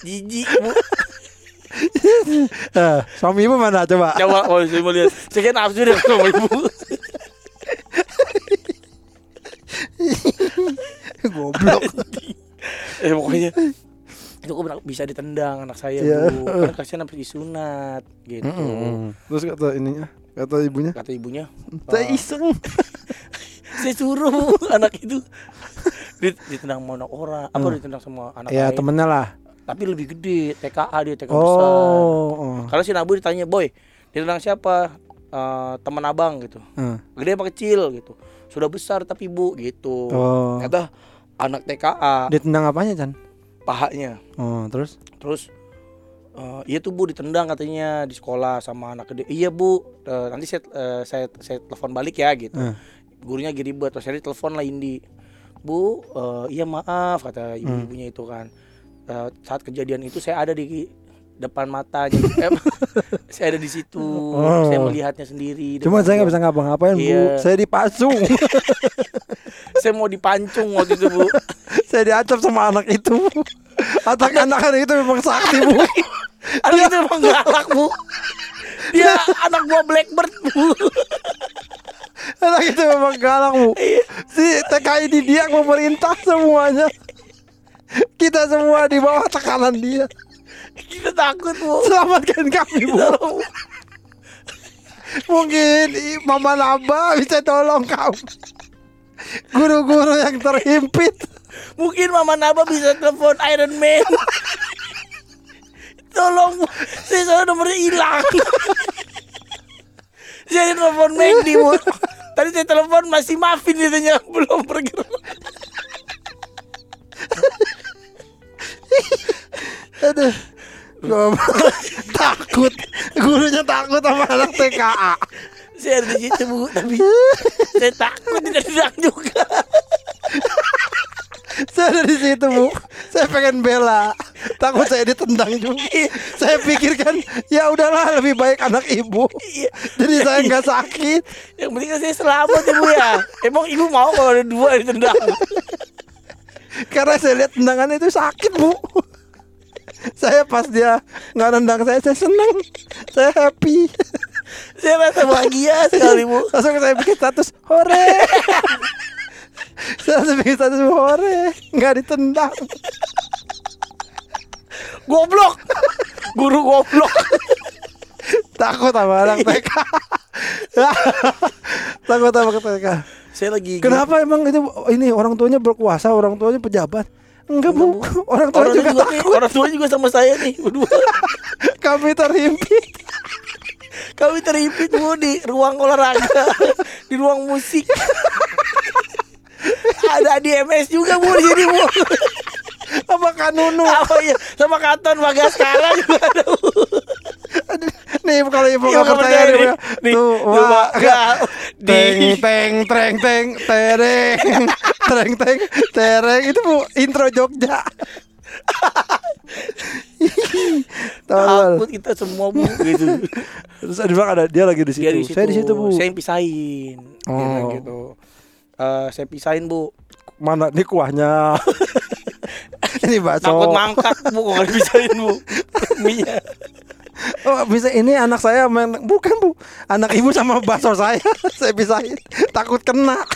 Jijik, Bu. Ah, Suami ibu mana coba Coba kalau saya mau lihat. Saya kan nafsu deh sama ibu. Goblok eh pokoknya itu kok bisa ditendang anak saya Iya. bu kan kasihan habis disunat gitu Mm-mm. Terus kata ininya Kata ibunya kata ibunya Saya "Ah, iseng saya suruh anak itu Dit- ditendang sama anak orang apa Hmm. ditendang sama anak Ya lain temennya lah tapi lebih gede TKA dia TKA besar Oh, oh. kalau si Nabu ditanya boy ditendang siapa? Eh, teman abang gitu. Hmm. gede apa kecil? gitu. Sudah besar tapi bu gitu. Oh. kata anak TKA Ditendang apanya Chan? pahanya. Oh terus? Terus eh, iya tuh bu ditendang katanya di sekolah sama anak gede. Iya bu eh, nanti saya eh, saya saya telepon balik ya gitu. Hmm. gurunya gini buat terus saya telepon lah Indi. Bu eh, iya maaf kata ibu-ibunya itu kan Eh, saat kejadian itu saya ada di depan matanya. Em, saya ada di situ. Oh. saya melihatnya sendiri Cuma saya nggak bisa ngapa-ngapain bu. Iya. Saya dipasung saya mau dipancung waktu itu bu. Saya diacap sama anak itu Atak anak itu memang sakti bu. Anak itu emang galak bu. Dia anak gua Blackbird bu. Anak itu memang galak bu. Si TKI di dia memerintah semuanya Kita semua di bawah tekanan dia kita takut bu Selamatkan kami bu Mungkin Mama Naba bisa tolong kamu Guru-guru yang terhimpit Mungkin Mama Naba bisa telepon Iron Man. Tolong, saya soalnya nomornya hilang. saya telepon Magdi, Bu. Tadi saya telepon masih Muffin ditanya belum bergerak. Goblok. Takut Gurunya takut sama anak TKA Saya ada di situ, Bu, tapi saya takut ditendang juga. Saya ada di situ bu Saya pengen bela Takut saya ditendang juga Saya pikirkan Ya udahlah lebih baik anak ibu Iya. Jadi saya nggak sakit Yang penting kan saya selamat ya, Bu ya. Emang Ibu mau kalau ada dua ditendang? Karena saya lihat tendangannya itu sakit bu Saya pas dia nggak nendang saya Saya seneng Saya happy Saya rasa bahagia sekali, Bu. Langsung saya bikin status Hore Saya langsung bikin status Hore nggak ditendang Goblok. Guru goblok. Takut sama anak TK Takut sama TK Saya lagi Kenapa emang itu ini orang tuanya berkuasa, orang tuanya pejabat? Enggak, Bu. Orang tua Orang juga, takut. orang tua juga sama saya nih berdua. Kami terhimpit. Kami terhimpit bu di ruang olahraga, di ruang musik. Ada di MS juga bu di sini bu. Apa kanunu? Apa ya? Sama Katon Bagaskara juga ada bu. Nih kalau ibu Iya, nggak percaya nih, nih. Nih, tuh, wah, teng teng treng teng tereng tereng teng tereng itu bu intro Jogja. Takut kita semua bu gitu. Terus ada bilang ada dia lagi di situ. Di Saya di situ bu. Saya yang pisahin. Oh. gitu. Eh, saya pisahin bu. Mana nih kuahnya? ini bakso. Takut mangkat bu kalau dipisahin bu. Mie-nya. Oh, bisa ini anak saya main bukan bu anak ibu sama bakso saya saya pisahin takut kena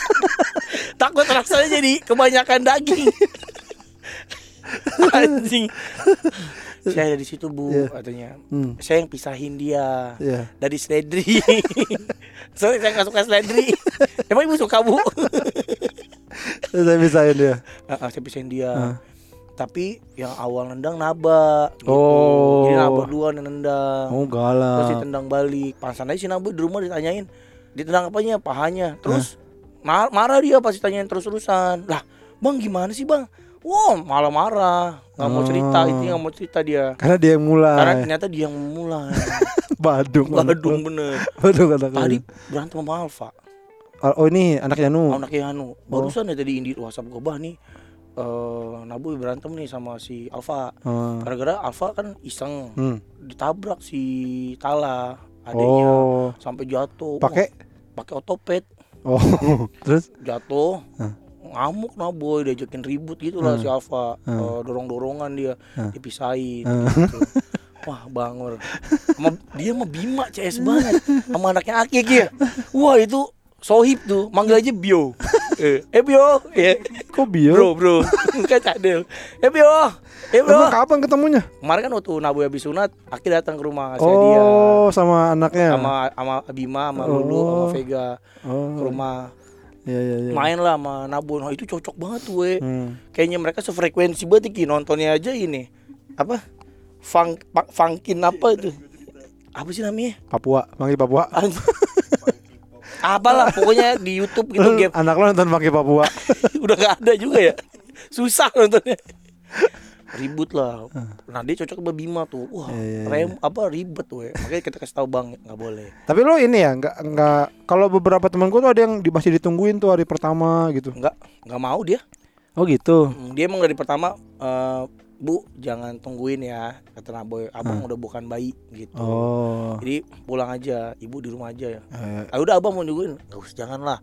Takut rasanya jadi kebanyakan daging. Anjing. Saya ada di situ bu, katanya. Hmm. Saya yang pisahin dia Iya. dari Sledri. Soalnya saya nggak suka Sledri. Emang ibu suka bu? saya pisahin dia Ah, ah, saya pisahin dia. Ah. Tapi yang awal nendang naba. Gitu. Oh. Jadi naba yang nendang. oh Terus galak ditendang balik. Pansan aja si naba di rumah ditanyain. Ditendang apanya? Pahanya. Terus mar- marah dia pasti tanyain terus-terusan. Lah, bang gimana sih bang? Wow, malah marah. Nggak mau cerita. Oh. Intinya nggak mau cerita dia. karena dia yang mulai Karena ternyata dia yang memulai. Badung Badung bener. Badung anak Tadi berantem sama Alfa. Oh, oh, ini anaknya Nu. anaknya Anu barusan ya tadi Indi WhatsApp gue bah nih eh Nabu berantem nih sama si Alfa Oh. gara-gara Alfa kan iseng Hmm. ditabrak si Tala adiknya Oh. sampai jatuh Pakai Wah, pakai otopet Oh. Terus jatuh Hah. ngamuk Naboy diajakin ribut gitu lah Hmm. si Alfa Hmm. Eh, dorong-dorongan dia Hah. dipisahin Hmm. gitu. Wah bangor Sama- Dia mah Bima CS banget Sama anaknya Aki ya Wah itu Sohib tuh Manggil aja Bio Eh, eh Bio ya. kok bio? Bro bro Kan cadel Eh Bio Eh Emang Bio kapan ketemunya? Kemarin kan waktu Nabu habis sunat Aki datang ke rumah ngasih hadiah Oh, sama anaknya. Sama sama Bima Sama Lulu Sama Oh. Vega Ke Oh. rumah Iya iya iya. Main lah sama Nabu Nah itu cocok banget tuh we Hmm. Kayaknya mereka sefrekuensi banget Ki. Nontonnya aja ini Apa Funk, funk funkin apa itu Apa sih namanya Papua, manggil Papua. Apalah pokoknya di YouTube gitu game. Anak lo nonton pakai Papua. udah gak ada juga ya? Susah nontonnya. Ribut lah. Nah dia cocok sama Bima tuh. Wah Iya, iya, rem apa ribet tuh ya. Makanya kita kasih tahu bang nggak boleh. Tapi lo ini ya, nggak nggak kalau beberapa teman gue tuh ada yang masih ditungguin tuh hari pertama gitu. nggak nggak mau dia. Oh gitu. Hmm, dia emang dari pertama eh, bu jangan tungguin ya kata Naboy abang udah bukan bayi gitu Oh. jadi pulang aja ibu di rumah aja ya Eh, ah udah abang mau nungguin nggak usah jangan lah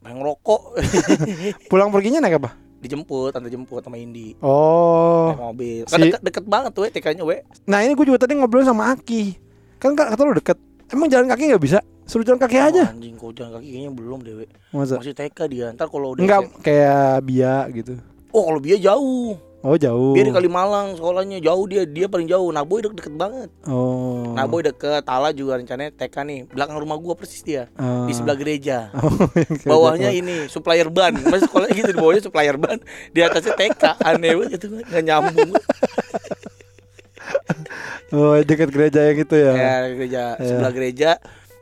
pengen rokok pulang perginya naik apa? dijemput tante jemput sama Indi Oh. naik mobil kan Si- deket, deket banget tuh TK-nya we Nah ini gue juga tadi ngobrol sama Aki. Kan kata lo deket. Emang jalan kaki nggak bisa? Suruh jalan kaki aja. Oh, anjing kau jalan kaki kayaknya belum deh we Masa? masih TK dia ntar kalau udah Enggak kayak Bia gitu. oh kalau dia jauh Oh jauh. dia di Kalimalang sekolahnya. Jauh dia. Dia paling jauh. Naboy deket, deket banget. Oh. Naboy deket. Tala juga rencananya TK nih. Belakang rumah gua persis dia. Ah. di sebelah gereja. Oh, yang kayak bawahnya gitu. ini supplier ban. Masih sekolah gitu di bawahnya supplier ban. Di atasnya TK. Aneh banget itu nggak nyambung. Oh dekat gereja yang itu ya. ya gereja. Iya. sebelah gereja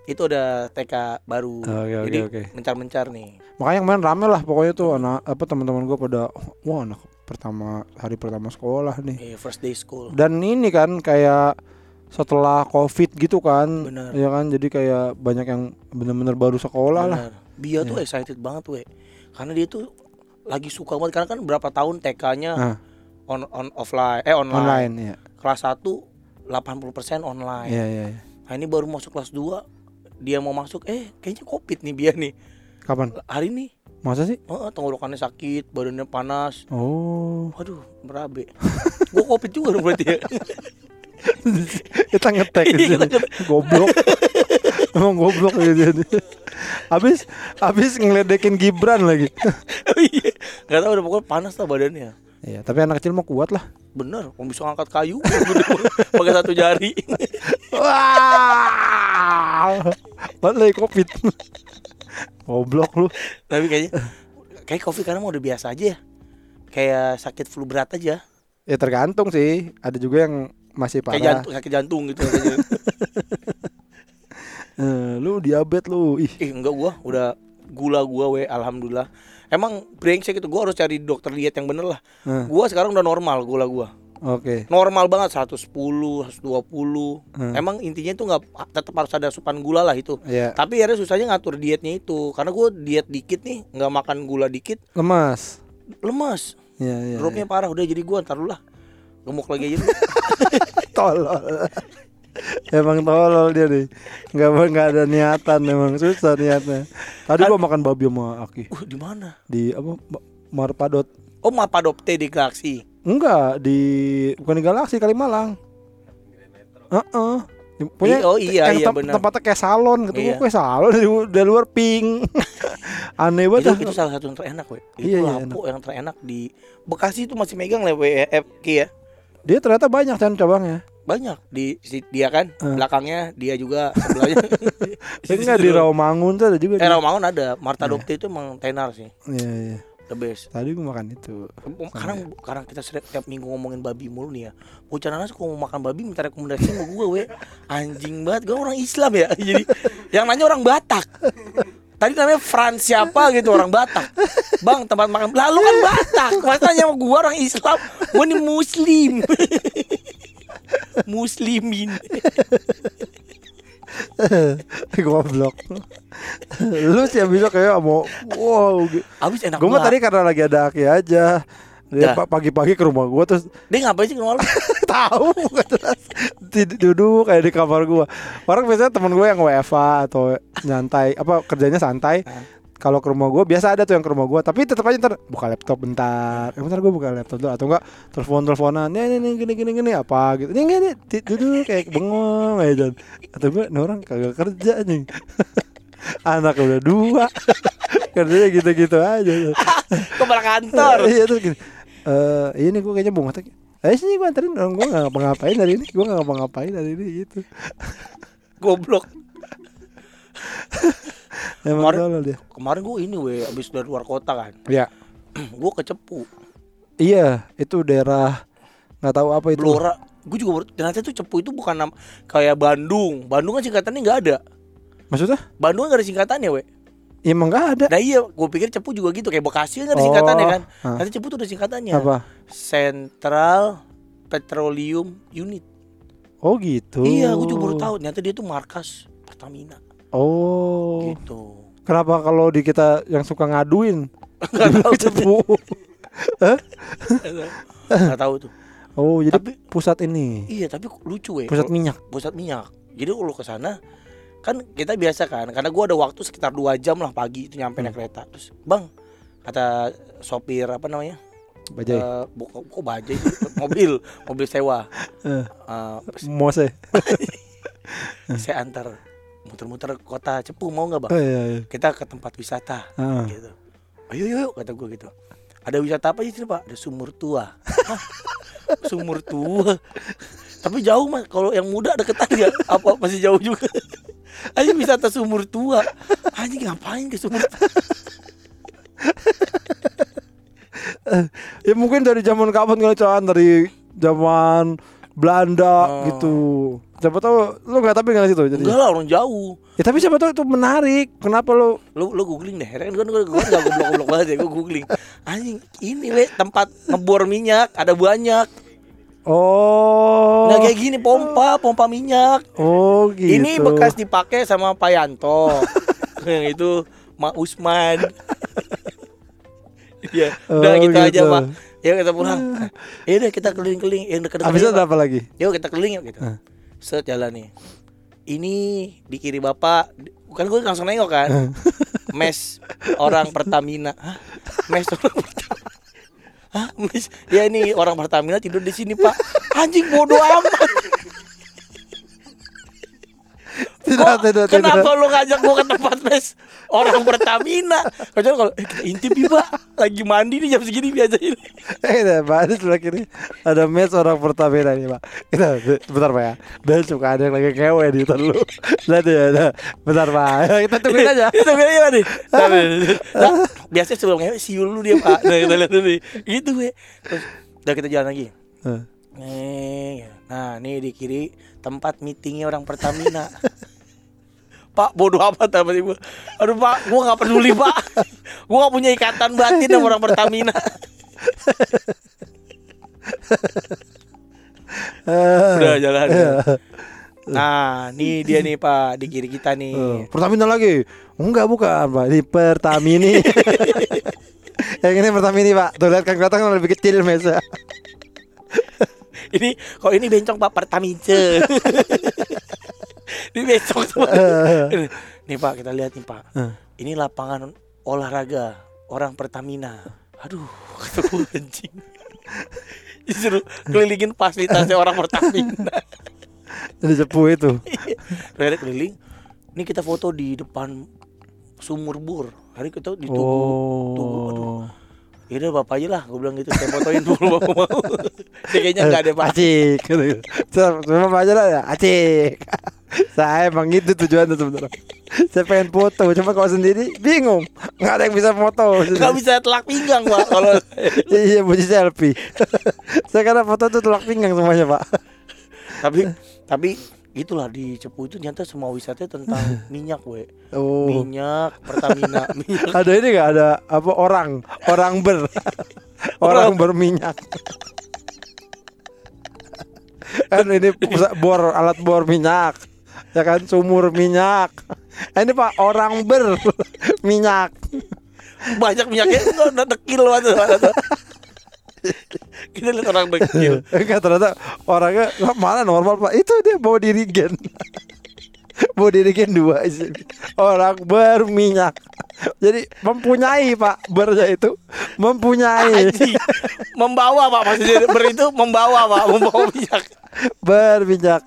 itu ada TK baru. Oke, oke, jadi oke. mencar-mencar nih. Makanya kemarin rame lah pokoknya tuh anak apa teman-teman gue pada wah anak pertama hari pertama sekolah nih. eh, first day school Dan ini kan kayak setelah covid gitu kan, Bener. ya kan jadi kayak banyak yang bener-bener baru sekolah lah. Benar. Bia tuh Iya. excited banget we karena dia tuh lagi suka banget karena kan berapa tahun TK-nya Ah. on on offline eh online, Online ya. kelas 1 80% online Iya iya. iya. nah ini baru masuk kelas 2 dia mau masuk eh kayaknya covid nih Bia nih Kapan? hari ini Masa sih? oh, tenggorokannya sakit badannya panas Oh. waduh berabe gua covid juga dong berarti ya kita ngetek di Iya, sini. goblok. Emang goblok ya dia. Habis habis ngeledekin Gibran lagi. Oh iya tahu udah pokoknya panas lah badannya Iya, tapi anak kecil mah kuat lah. bener mau bisa ngangkat kayu pakai satu jari Wah. Padahal lagi Covid. Goblok lu. tapi kayaknya kayak covid karena mau udah biasa aja ya kayak sakit flu berat aja Ya tergantung sih. Ada juga yang masih kayak parah. jantung sakit jantung gitu. Eh, lu diabetes lu. Ih. Ih enggak gua udah gula gua we alhamdulillah. Emang brengsek itu gua harus cari dokter diet yang bener lah. Hmm. Gua sekarang udah normal gula gua. Oke. Normal banget 110, 120. Hmm. Emang intinya itu nggak tetap harus ada asupan gula lah itu. Iya. Tapi akhirnya susahnya ngatur dietnya itu karena gua diet dikit nih nggak makan gula dikit Lemas. lemas Iya, iya. dropnya parah udah jadi gua ntar dulu lah gemuk lagi aja tolol. emang tolol dia nih. Enggak enggak ada niatan emang susah niatnya. Tadi gua makan babi sama Aki uh di mana di apa Ma- Marpadot. oh Mapadopte di Galaxy Enggak, di bukan di Galaksi Kalimalang. Heeh. Punya I- oh iya, iya, tem- benar. tempatnya kayak salon gitu. Iya. Kayak salon dari, dari luar pink. Aneh itu, banget. itu salah satu yang terenak we itu Iya, iya, lapo yang terenak di Bekasi itu masih megang lah WFK ya Dia ternyata banyak kan cabangnya. banyak di si- dia kan Eh. belakangnya dia juga sebelahnya Enggak di Rawamangun tuh ada juga. eh. Rawamangun ada Marta Dokte itu emang tenar sih Iya, iya. The best. Tadi gua makan itu. sekarang sekarang kita setiap, tiap minggu ngomongin babi mulu nih ya. Bocah nanas kalau mau makan babi minta rekomendasi sama gue we. Anjing banget gue orang Islam ya. Jadi yang nanya orang Batak. Tadi namanya Frans siapa gitu orang Batak. Bang tempat makan. Lalu kan Batak. Masa nanya sama gue orang Islam. Gue nih Muslim. Muslimin Goblok. Lu sih bisa kayak mau wow. Habis enak Gue mah tadi karena lagi ada Aki aja. Dia pa- pagi-pagi ke rumah gua terus Dia ngapain sih ke rumah lu? tahu jelas duduk kayak di kamar gua. Orang biasanya temen gue yang WFA atau nyantai apa kerjanya santai. Kalau ke rumah gua biasa ada tuh yang ke rumah gua, tapi tetap aja ntar buka laptop bentar. Eh, bentar gua buka laptop dulu atau enggak telepon-teleponan. Nih nih nih gini gini gini apa gitu. Nih gini duduk kayak bengong aja. Atau gua nih orang kagak kerja nih. Anak udah dua. Kerjanya gitu-gitu aja. Ke malah kantor. Iya terus gini. Eh, ini gue kayaknya bunga. Eh sini gue anterin orang gue gak ngapa-ngapain hari ini Gue gak ngapa-ngapain hari ini gitu Goblok. Emang Kemarin- tolol dia Kemarin gue ini weh abis dari luar kota kan. Iya gue ke Cepu, Iya itu daerah nggak tahu apa itu Blora. Gue juga baru- ternyata tuh Cepu itu bukan nam kayak Bandung. Bandung kan singkatannya nggak ada. Maksudnya? Bandung kan gak ada singkatannya, weh. Ya, emang gak ada Nah iya, gue pikir Cepu juga gitu kayak Bekasi kan ada Oh, singkatannya kan. ah. Nanti Cepu tuh ada singkatannya. Apa? Central Petroleum Unit. Oh gitu Iya, gue juga baru tahu. Ternyata dia tuh markas Pertamina. Oh Gitu. Kenapa kalau di kita yang suka ngaduin Gak tahu tuh. Cepu Gak tahu tuh. Oh jadi Tapi- pusat ini Iya, tapi lucu weh. Pusat minyak pusat minyak. Jadi kalau ke sana kan kita biasa kan karena gua ada waktu sekitar dua jam lah pagi itu nyampe naik kereta terus bang kata sopir apa namanya Bajai Eh, bu- kok bajai sih? mobil mobil sewa Eh. Eh, Mose saya antar muter-muter kota Cepu mau nggak bang? Oh iya iya. Kita ke tempat wisata Ah. gitu. Ayo yuk yuk, kata gue gitu. Ada wisata apa sih pak? Ada sumur tua. Hah? sumur tua. Tapi jauh mas. Kalau yang muda deketan nggak? Apa masih jauh juga? Ayo wisata sumur tua. Anjing ngapain ke sumur tua? Ya mungkin dari zaman kapan kali dari zaman Belanda Oh. gitu. Siapa tahu lu nggak tapi nggak situ jadi. enggak lah orang jauh Ya tapi siapa tahu itu menarik. Kenapa lu? lu lu googling deh kan gue gue gue nggak goblok goblok banget ya gue googling anjing ini le tempat ngebor minyak ada banyak Oh. nah kayak gini pompa pompa minyak Oh gitu. Ini bekas dipakai sama Pak Yanto. yang itu Mak Usman. Iya, udah Oh, gitu, aja, gitu. Pak. Yuk kita pulang. Ya udah kita keliling-keliling yang dekat Habis itu apa lagi? Yuk kita keliling yuk gitu. Hah. Set jalan nih. Ini di kiri Bapak, kan gue langsung nengok kan. Mes orang Pertamina. Hah? Mes orang Pertamina. Hah, mes? Ya ini orang Pertamina tidur di sini, Pak. Anjing bodoh amat. Tidak, Kok- tidak, kenapa tidak. lu ngajak gua ke tempat mes orang Pertamina? Kecuali kalau eh, kita intip pak, lagi mandi nih jam segini biasa ini. Eh, Pak, di sebelah kiri ada mes orang Pertamina nih, Pak. Kita bentar, Pak ya. Dan suka ada yang lagi kewe di hutan lu. Lihat ya, ada. Bentar, Pak. Kita tungguin aja. Itu bedanya nih. Nah, biasanya sebelumnya siul lu dia pak. Nah kita lihat nih. Gitu gue. Terus udah kita jalan lagi. Eh, Nih, nah nih di kiri tempat meetingnya orang Pertamina. Pak bodoh amat apa sih gua. Aduh Pak, gua nggak peduli Pak. Gua nggak punya ikatan batin sama orang Pertamina. Udah jalan. eh, Nah, nih dia nih Pak di kiri kita nih. Pertamina lagi. Enggak, bukan, Pak. Di Pertamini. yang ini Pertamini, Pak. Tuh lihat kan kelihatan kan lebih kecil mesnya. Ini kok ini bencong Pak Pertamice. ini bencong tuh. nih Pak kita lihat nih Pak. Eh. Ini lapangan olahraga orang Pertamina. Aduh, gua anjing. Disuruh kelilingin fasilitasnya orang Pertamina. Di cepu itu. Akhirnya keliling. Ini kita foto di depan sumur bor. Hari kita di tugu. tugu. Aduh, Oh. ya udah bapak aja lah. Gue bilang gitu. Saya fotoin dulu bapak mau. Kayaknya nggak ada pak. Acik Cuma aja lah ya Acik Saya emang itu tujuannya sebenarnya Saya pengen foto Cuma kalau sendiri bingung Nggak ada yang bisa foto Nggak bisa telak pinggang pak. Kalau Iya bunyi selfie Saya karena foto tuh telak pinggang semuanya pak tapi tapi itulah di Cepu itu ternyata semua wisata tentang minyak we. Oh Minyak Pertamina minyak. Ada ini gak ada apa orang Orang ber Orang berminyak Kan ini pusat bor alat bor minyak ya kan sumur minyak. Eh, Ini Pak orang berminyak. Banyak minyaknya enggak udah dekil banget. Kita lihat orang dekil. Enggak ternyata orangnya "Lah, mana normal Pak. Itu dia bawa dirigen. bawa dirigen dua. Orang berminyak. Jadi mempunyai Pak bernya itu mempunyai. Membawa Pak maksudnya ber itu membawa Pak, membawa minyak. berminyak.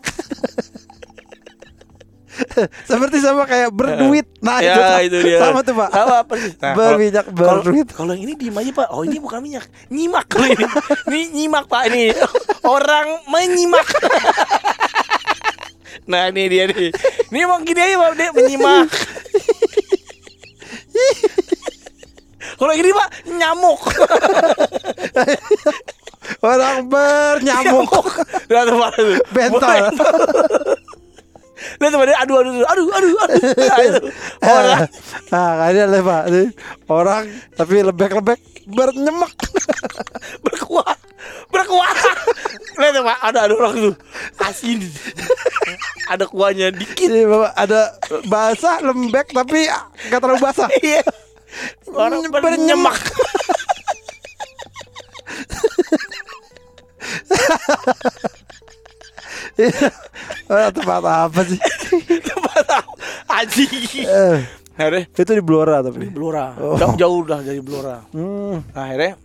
Seperti sama kayak berduit. Nah, itu, ya Pak. itu dia. Sama tuh, Pak. Sama persis. Nah, berminyak Kalau berduit. kalau yang ini diem aja pak. Oh ini bukan minyak, nyimak ini. Ini nyimak pak ini. Orang menyimak. nah ini dia nih. Ini emang gini aja pak dia menyimak. Kalau ini pak nyamuk. Orang bernyamuk. Tuh. Bentol. Lihat dia aduh aduh aduh aduh aduh. aduh. Nah, itu. Orang Nah, kalian lah Pak. Orang tapi lebek-lebek bernyemek. berkuah berkuah lihat tuh, pak ada ada orang tuh asin ada kuahnya dikit Ini Bapak ada basah lembek tapi nggak terlalu basah. iya orang bernyemak Ah, tempat apa sih? tempat apa? anjing Eh, akhirnya itu di Blora tapi. Blora Oh. jauh, jauh dah dari Blora Hmm, nah, akhirnya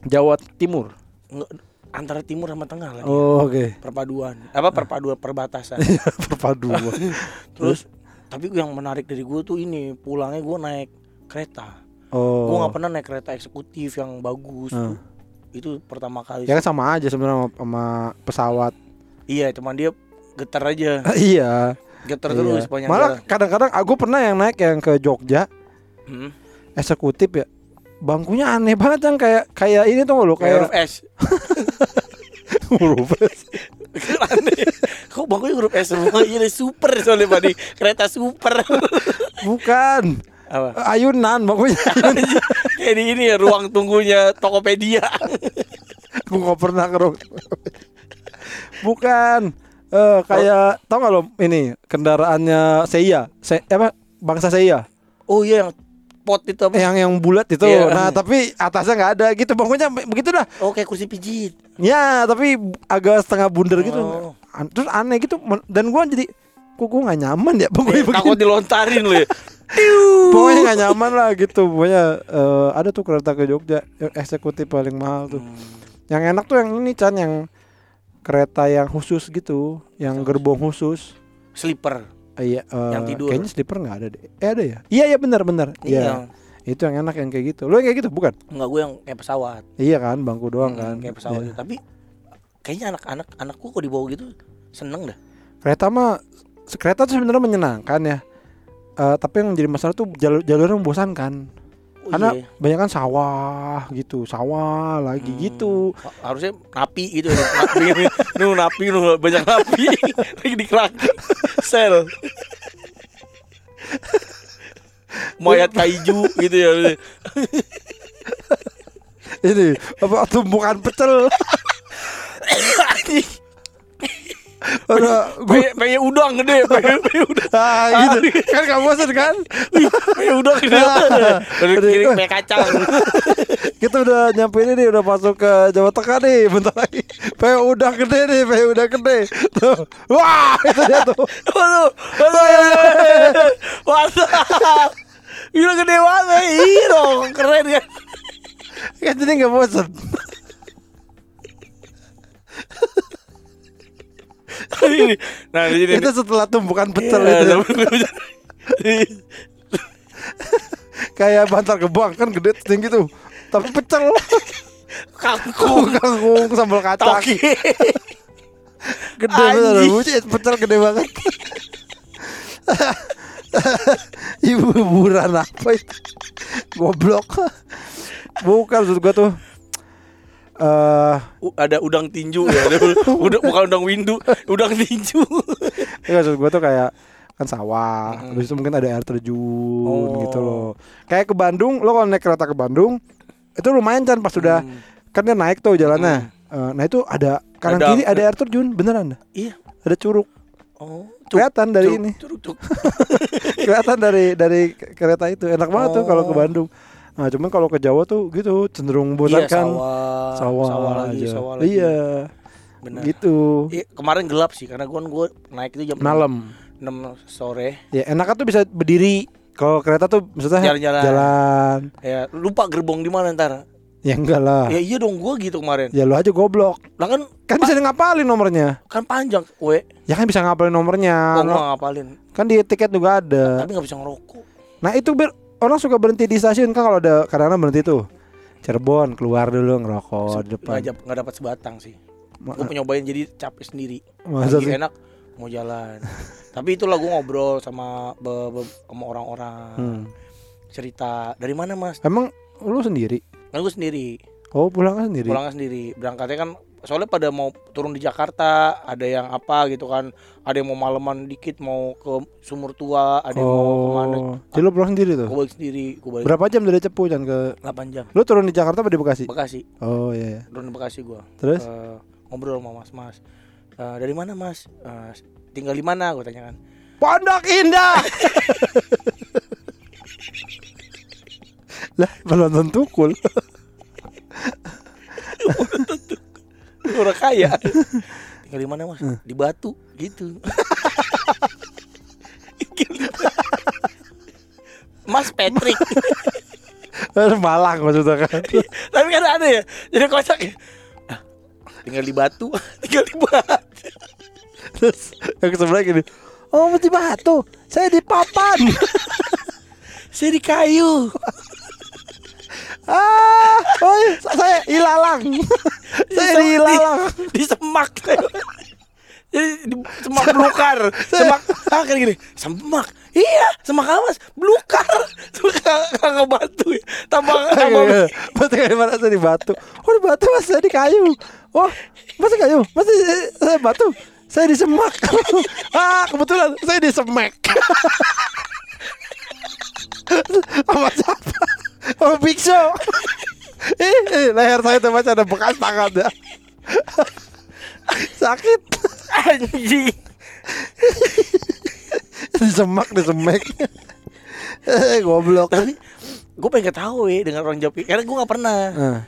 Jawa Timur. nge- antara timur sama tengah lagi Oh, oke. perpaduan apa perpaduan perbatasan Perpaduan. terus tapi yang menarik dari gue tuh ini pulangnya gue naik kereta Oh. gue nggak pernah naik kereta eksekutif yang bagus Hmm. itu pertama kali Ya kan sama aja sebenarnya sama, sama pesawat. Iya, cuman dia getar aja, iya. getar iya. terus banyak Malah kadang-kadang aku pernah yang naik yang ke Jogja Hmm. eksekutif ya. Bangkunya aneh banget yang kayak kayak ini tuh lo Kayak huruf S. huruf S. Kan Aneh. Kok bangkunya huruf S semua? Iya, deh, super soalnya Pak di kereta super. Bukan. Apa? Ayunan bangkunya. Kayak ini ya ruang tunggunya Tokopedia. Gue gak pernah ke ruang- Bukan. Eh kayak tau gak lo ini kendaraannya Seiya, Se apa bangsa Seiya Oh iya yang pot itu apa? yang yang bulat itu. Iya. Nah tapi atasnya nggak ada gitu bangkunya begitu dah. Oh kayak kursi pijit. Ya tapi agak setengah bundar gitu. Oh. An- Terus aneh gitu dan gua jadi kok gua nggak nyaman ya bangkunya Eh, takut dilontarin lu ya. Pokoknya nggak nyaman lah gitu. Pokoknya eh, ada tuh kereta ke Jogja yang eksekutif paling mahal tuh. Yang enak tuh yang ini Chan yang kereta yang khusus gitu, yang gerbong khusus. Sleeper. Eh, Iya, eh, Yang tidur. Kayaknya sleeper nggak ada deh. Eh ada ya? Iya iya benar benar. Iya. Iya. Itu yang enak yang kayak gitu. Lo yang kayak gitu bukan? Enggak gue yang kayak pesawat. Iya kan, bangku doang Hmm, kan. Kayak pesawat Iya. gitu. Tapi kayaknya anak-anak anakku kok dibawa gitu seneng dah. Kereta mah kereta tuh sebenarnya menyenangkan ya. Eh, tapi yang jadi masalah tuh jalur jalurnya membosankan. Oh, Karena iya. banyak kan sawah gitu, sawah lagi Hmm. gitu. Ha- harusnya napi gitu napi nu napi nu banyak napi lagi di kerangkeng sel mayat kaiju gitu ya Ini apa tumpukan pecel. Pengen, pengen udang gede pengen, pengen udang ah, gitu. kan kamu bosan kan? pengen udang gede dari kiri kayak kacang Kita udah nyampe ini nih, udah masuk ke Jawa Tengah nih, bentar lagi. Pengen udah gede nih, pengen udah gede. Tuh. Wah, itu dia tuh. waduh waduh mantap gila gede banget iya dong keren kan Kan jadi nggak bosan. Ini nah di sini Itu setelah tumpukan pecel Iya, itu. tapi- Kayak bantar gebang kan gede tinggi tuh. Tapi pecel. kangkung Kangkung sambal kacang. Gede. Anjing. Bucet, pecel gede banget. Ibu hiburan apa itu? Goblok. Bukan maksud gua tuh. Eh, U- ada udang tinju ya ada udah bukan udang windu udang tinju ya maksud gua tuh kayak kan sawah, habis itu mungkin ada air terjun Oh. gitu loh. Kayak ke Bandung, lo kalau naik kereta ke Bandung itu lumayan kan pas sudah Hmm. kan dia naik tuh jalannya. Eh, nah itu ada kanan Ada- kiri ada air terjun beneran dah. iya Ada curug. Oh, Kelihatan dari curug, ini. curug, curug. Kelihatan dari dari kereta itu. Enak banget tuh kalau ke Oh. Bandung. Nah, cuman kalau ke Jawa tuh gitu cenderung bosan Iya, kan. sawah, Sawah, lagi, aja. sawah lagi. Iya. Benar. Gitu. Iya, kemarin gelap sih karena gua gua naik itu jam Malam. 6 sore. Ya enaknya tuh bisa berdiri. Kalau kereta tuh maksudnya Jalan-jalan. jalan. Ya, lupa gerbong di mana ntar. Ya enggak lah. Ya iya dong gua gitu kemarin. Ya lu aja goblok. Lah kan Kan bisa ngapalin nomornya. kan panjang, we. Ya kan bisa ngapalin nomornya. Gua ngapalin. Kan di tiket juga ada. Tapi nggak bisa ngerokok. Nah itu biar orang suka berhenti di stasiun kan kalau ada kadang-kadang berhenti tuh. Cirebon keluar dulu ngerokok di depan. Nggak nggak dapat sebatang sih. Gue nyobain jadi capek sendiri. Masa Lagi sih? enak mau jalan. Tapi itulah gue ngobrol sama be- be- sama orang-orang. Hmm. Cerita dari mana mas? Emang lu sendiri? Kan gue sendiri. Oh pulangnya sendiri. Pulangnya sendiri. Berangkatnya kan soalnya pada mau turun di Jakarta. Ada yang apa gitu kan. Ada yang mau maleman dikit mau ke Sumur Tua. Ada yang mau ke mana. Oh, jadi lu pulang sendiri tuh? Gue balik sendiri. Gue balik Berapa jam dari Cepu Chan ke 8 jam. Lu turun di Jakarta apa di Bekasi? Bekasi. Oh iya. iya. Turun di Bekasi gue. Terus? Eh, ngobrol sama mas mas Eh, dari mana mas Eh, tinggal di mana gue tanya kan Pondok Indah. lah, penonton tukul. orang kaya tinggal di mana mas di Batu gitu Mas Patrick Malang maksudnya kan. tapi kan ada ya jadi kocak ya Ah, tinggal di Batu tinggal di Batu Terus yang sebelah gini. Oh, mesti batu. Saya di papan. saya di kayu ah, oh saya ilalang. saya di ilalang. di semak jadi di semak belukar semak ah kan gini semak iya semak apa mas belukar semak kagak batu ya tambah tambah Mas di mana saya di batu. Oh di batu mas saya di kayu. Oh mas di kayu. Mas di, saya batu. Saya di semak. ah kebetulan saya di semek. Sama siapa? Sama Big Show. eh, eh, leher saya tuh masih ada bekas tangan ya. Sakit. anjing di semak di semek. eh goblok. tapi gue pengen ketahui dengan orang Jawa karena gue nggak pernah Ah.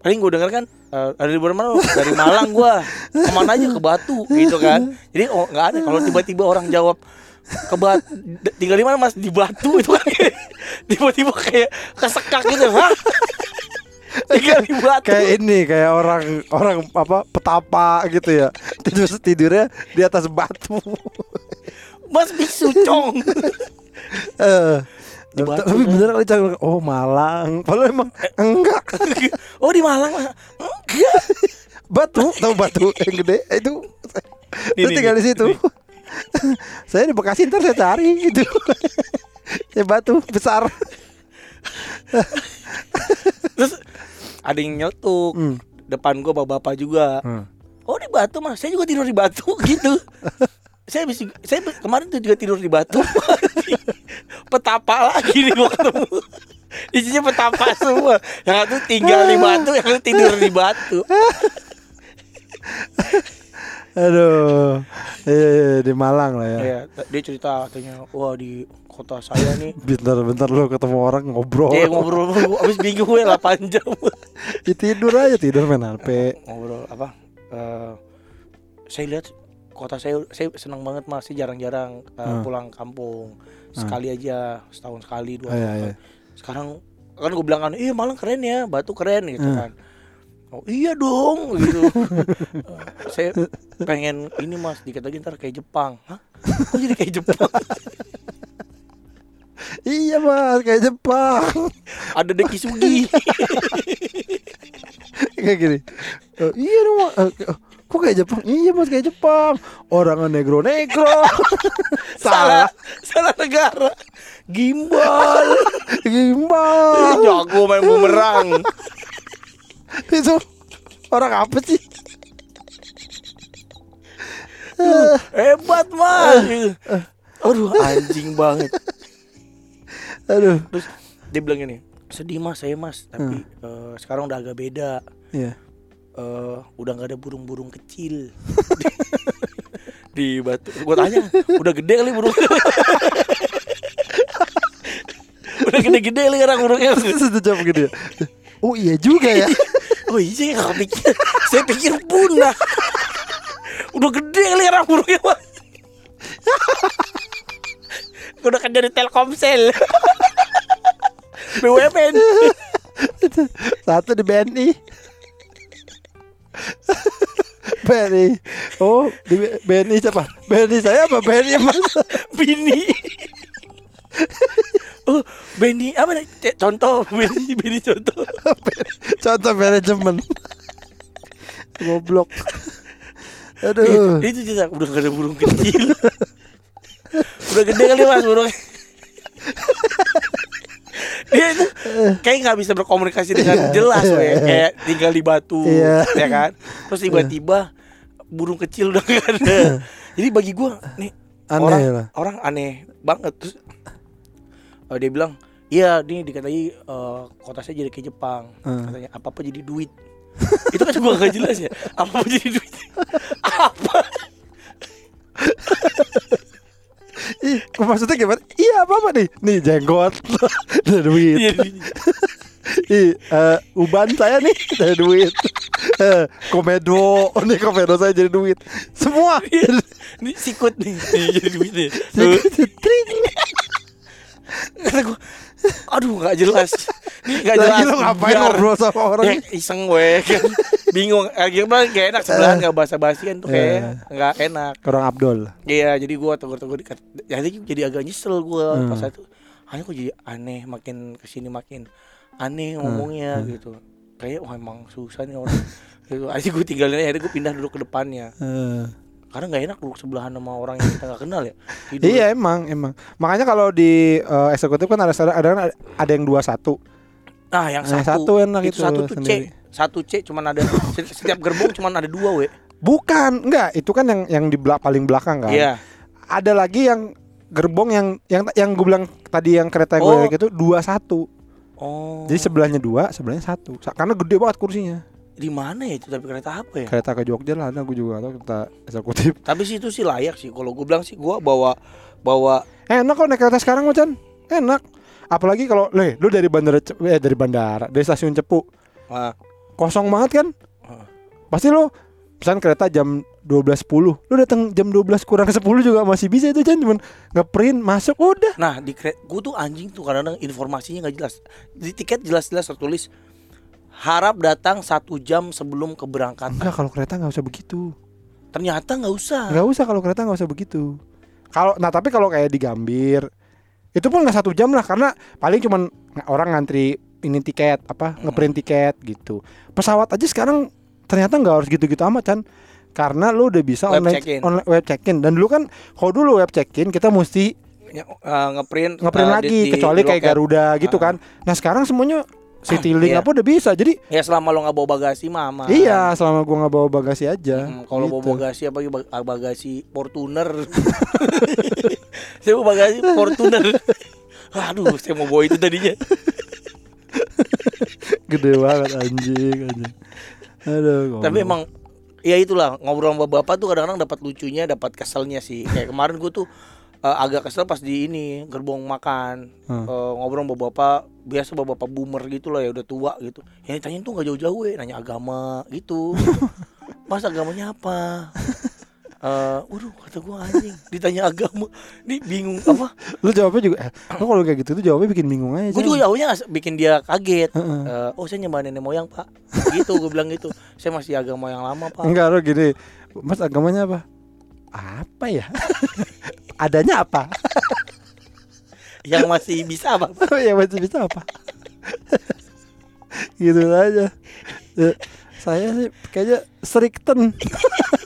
paling gue denger kan eh, dari mana dari Malang gue ke mana aja ke Batu gitu kan jadi oh nggak ada kalau tiba-tiba orang jawab ke Batu tinggal di mana mas di Batu itu kan. Tiba-tiba kayak kesekak gitu. Hah? Tinggal di Batu. kayak ini kayak orang orang apa petapa gitu ya. Tidur tidurnya di atas batu. Mas bisu cong. Eh, Di batu, tapi bener kali Cang. oh Malang. Padahal emang enggak. Oh di Malang Mas. enggak. Batu tahu batu yang gede itu. Nih, nih, tinggal di nih, situ saya di Bekasi ntar saya cari gitu. Ya batu besar. Terus ada yang nyeletuk. Hmm. depan gue bapak-bapak juga. Hmm. oh di Batu mas. Saya juga tidur di Batu gitu. Saya bisa saya kemarin tuh juga tidur di Batu. Petapa lagi nih gua ketemu. Isinya petapa semua. Yang satu tinggal di Batu yang satu tidur di Batu aduh. Iya, iya, di Malang lah ya. Ya dia cerita katanya wah di kota saya nih. Bentar-bentar lu ketemu orang ngobrol. Dia ngobrol abis minggu gue 8 jam Ya, tidur aja tidur main HP ngobrol apa eh, saya lihat kota saya saya senang banget mas. Saya jarang-jarang eh, Hmm. pulang kampung. Sekali aja setahun sekali dua Oh, iya, tahun. iya. sekarang kan gue bilang kan iya malang keren ya batu keren gitu Hmm. kan oh iya dong gitu. Eh, saya pengen ini mas dikit lagi ntar kayak Jepang. Hah? kok jadi kayak Jepang? Iya mas kayak Jepang. Ada Deki Sugi. Kayak gini. "Eh, Iya dong Mas. Eh, Kok kayak Jepang? Iya mas kayak Jepang. Orangnya negro-negro salah. Salah. Salah negara. Gimbal. Gimbal. Jago main bumerang Itu Orang apa sih? hebat mas aduh anjing banget Aduh terus dia bilang gini sedih mas saya mas tapi eh, sekarang udah agak beda Iya Eh, udah nggak ada burung-burung kecil di batu. Gue tanya, udah gede kali burung. udah gede-gede kali orang burungnya. Jawab gitu ya. Oh iya juga ya. Oh iya gak pikir Saya pikir punah Udah gede kali orang burungnya Pak Udah kerja di Telkomsel BUMN Satu di BNI. BNI. Oh, di BNI siapa? BNI saya apa BNI Mas? Bini Oh Benny apa nih? Contoh Benny Benny contoh Contoh manajemen. Goblok. Aduh. Itu juga udah gak ada burung kecil Udah gede kali mas burungnya Dia itu kayak nggak bisa berkomunikasi dengan jelas we. Kayak tinggal di batu Iya. ya kan Terus tiba-tiba burung kecil udah gak ada Jadi bagi gua nih Aneh orang, lah. orang aneh banget Terus eh, dia bilang Iya, ini dikatai eh, kota saya jadi kayak Jepang. Hmm. Katanya apa apa jadi duit. itu kan gua gak jelas ya. Apa apa jadi duit. apa? Ih, maksudnya gimana? Iya apa apa nih? Nih jenggot, ada duit. Iya. Ih, eh, uban saya nih ada duit. Eh, komedo, nih komedo saya jadi duit. Semua. Ini sikut nih, jadi duit nih. Tring. Kata gua, aduh nggak jelas. Ini nggak jelas. Lagi lu ngapain Biar- ngobrol sama orang? Ya, iseng weh kan. Bingung. Akhirnya gak enak sebelahan nggak basa-basi kan tuh kayak Eh. nggak enak. Orang Abdul. Iya, jadi gua tegur-tegur. Ya, jadi jadi agak nyesel gua Hmm. pas itu. Aneh kok jadi aneh makin ke sini makin aneh Hmm. ngomongnya gitu. Kayak wah emang susah nih orang. gitu. Akhirnya gue tinggalin akhirnya gue pindah duduk ke depannya. Eh. Karena nggak enak duduk sebelahan sama orang yang kita nggak kenal ya. Tidur. Iya emang emang. Makanya kalau di eh, eksekutif kan ada ada ada, yang dua satu. Nah, yang Nah, satu, satu enak itu itu satu tuh sendiri. C. Satu C cuman ada se- setiap gerbong cuman ada dua, we. Bukan, enggak. Itu kan yang yang di belak paling belakang kan. Iya. Ada lagi yang gerbong yang yang yang gue bilang tadi yang kereta gue Oh. gitu dua satu. Oh. Jadi sebelahnya dua, sebelahnya satu. Sa- Karena gede banget kursinya. Di mana ya itu tapi kereta apa ya? Kereta ke Jogja lah, ada gue juga nggak tahu kereta eksekutif. Tapi sih itu sih layak sih. Kalau gue bilang sih gua bawa bawa Enak kok naik kereta sekarang macan. Enak. Apalagi kalau, le, lu dari bandara, eh dari bandara, dari stasiun Cepu, ah, kosong banget kan? Ah. Pasti lo pesan kereta jam 12.10 Lu datang jam 12 kurang 10 juga masih bisa itu kan cuman ngeprint masuk udah. Nah di gue tuh anjing tuh kadang-kadang informasinya nggak jelas. Di tiket jelas-jelas tertulis harap datang satu jam sebelum keberangkatan. Enggak kalau kereta nggak usah begitu. Ternyata nggak usah. Nggak usah kalau kereta nggak usah begitu. Kalau nah tapi kalau kayak di Gambir itu pun nggak satu jam lah karena paling cuman ng- orang ngantri ini tiket apa ngeprint tiket gitu. Pesawat aja sekarang ternyata nggak harus gitu-gitu amat kan. Karena lu udah bisa Web online, check-in. online web check-in dan dulu kan kalau dulu web check-in kita mesti eh, ngeprint ngeprint eh, lagi di- kecuali di kayak. Garuda gitu Ah. kan. Nah sekarang semuanya Citylink Iya. apa udah bisa. Jadi Ya selama lo nggak bawa bagasi mah aman. iya selama gua nggak bawa bagasi aja. Hmm, kalau bawa gitu. bagasi apa bag- ah, bagasi Fortuner. saya mau bagasi Fortuner. Aduh, saya mau bawa itu tadinya. gede banget anjing anjing. Aduh. Tapi emang ya itulah ngobrol sama bapak tuh kadang-kadang dapat lucunya, dapat keselnya sih. Kayak kemarin gue tuh eh, agak kesel pas di ini gerbong makan Hmm. Eh, ngobrol sama bapak biasa bapak boomer gitu lah ya udah tua gitu. Yang ditanyain tuh gak jauh-jauh ya, nanya agama gitu. Mas agamanya apa? Eh, waduh kata gua anjing ditanya agama ini bingung apa lu jawabnya juga eh, lu kalau kayak gitu tuh jawabnya bikin bingung aja. gue juga jauhnya nggak- bikin dia kaget. Eh, oh saya nyembah nenek moyang pak gitu gue bilang gitu saya masih agama yang lama pak Enggak lu gini. Mas agamanya apa? Apa ya? Adanya apa? Yang masih bisa apa ya masih bisa apa? gitu aja. Ya, saya sih kayaknya Strikten.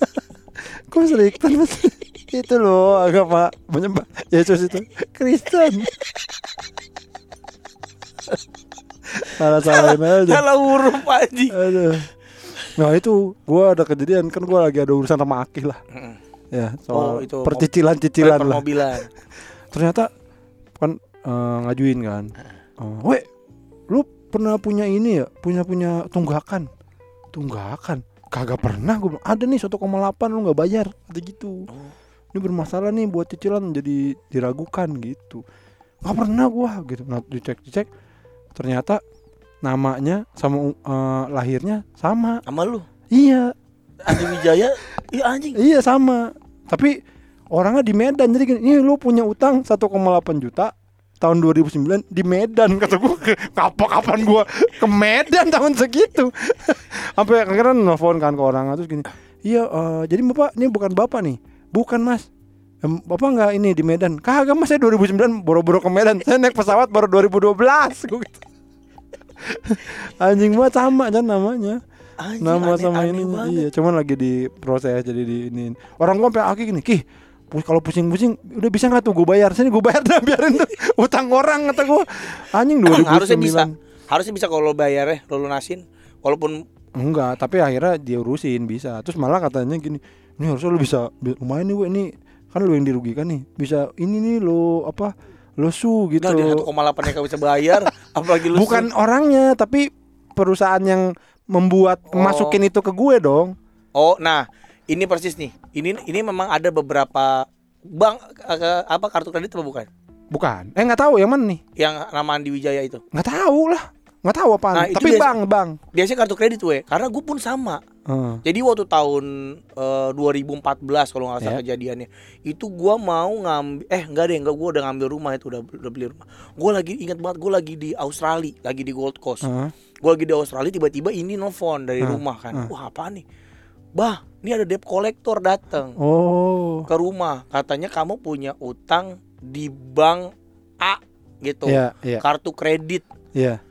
Kok Strikten mas? itu loh agama menyembah Yesus itu Kristen. salah salahin aja. salah huruf anjing Aduh. Nah itu gua ada kejadian kan gua lagi ada urusan sama Akih lah Mm. ya Oh, soal itu percicilan-cicilan lah. mobilan Ternyata kan eh, ngajuin kan. Eh, "Weh, lu pernah punya ini ya? Punya punya tunggakan?" Tunggakan. kagak pernah gue ada nih 1,8 lu nggak bayar kata gitu Oh. ini bermasalah nih buat cicilan jadi diragukan gitu nggak pernah gua gitu nah dicek dicek ternyata namanya sama eh, lahirnya sama Sama lu. iya Andi Wijaya, iya anjing. iya sama tapi orangnya di Medan jadi gini ini lu punya utang 1,8 juta tahun 2009 di Medan kata gua kapan kapan gua ke Medan tahun segitu sampai akhirnya nelfon kan ke orang terus gini iya eh, jadi bapak ini bukan bapak nih bukan mas Bapak nggak ini di Medan? Kagak mas saya 2009 boro-boro ke Medan. Saya naik pesawat baru 2012. Gua gitu. Anjing banget sama kan namanya. Anjing, Nama aneh- sama aneh ini banget. iya, cuman lagi di proses jadi di ini. Orang gua sampai aki gini, "Kih, kalau pusing-pusing udah bisa nggak tuh gue bayar? Sini gue bayar dah biarin tuh. Utang orang kata gua. Anjing 2009 Harusnya bisa. Harusnya bisa kalau lo bayar ya, lo lunasin. Walaupun enggak tapi akhirnya dia urusin bisa. Terus malah katanya gini ini harusnya lu bisa bi- lumayan nih gue ini. Kan lu yang dirugikan nih. Bisa ini nih lo apa lo su gitu. Nah, di 1,8 yang gak bisa bayar, apalagi lu bukan orangnya tapi perusahaan yang membuat Oh. masukin itu ke gue dong. Oh, nah, ini persis nih. Ini ini memang ada beberapa bank eh, apa kartu kredit apa bukan? bukan eh nggak tahu yang mana nih Yang nama Andi Wijaya itu. nggak tahu lah nggak tahu apaan Nah, tapi biasa- bang bang Biasanya kartu kredit we, karena gue pun sama. Heeh. Jadi waktu tahun eh, 2014 kalau nggak salah Ya. kejadiannya, itu gua mau ngambil eh enggak deh, enggak gua udah ngambil rumah itu udah udah beli rumah. Gua lagi ingat banget gua lagi di Australia, lagi di Gold Coast. Heeh. Gua lagi di Australia tiba-tiba ini nelfon dari Hah, rumah kan. hah. Wah, apa nih? Bah, ini ada debt collector datang oh ke rumah. Katanya kamu punya utang di bank A gitu. iya iya Kartu kredit. iya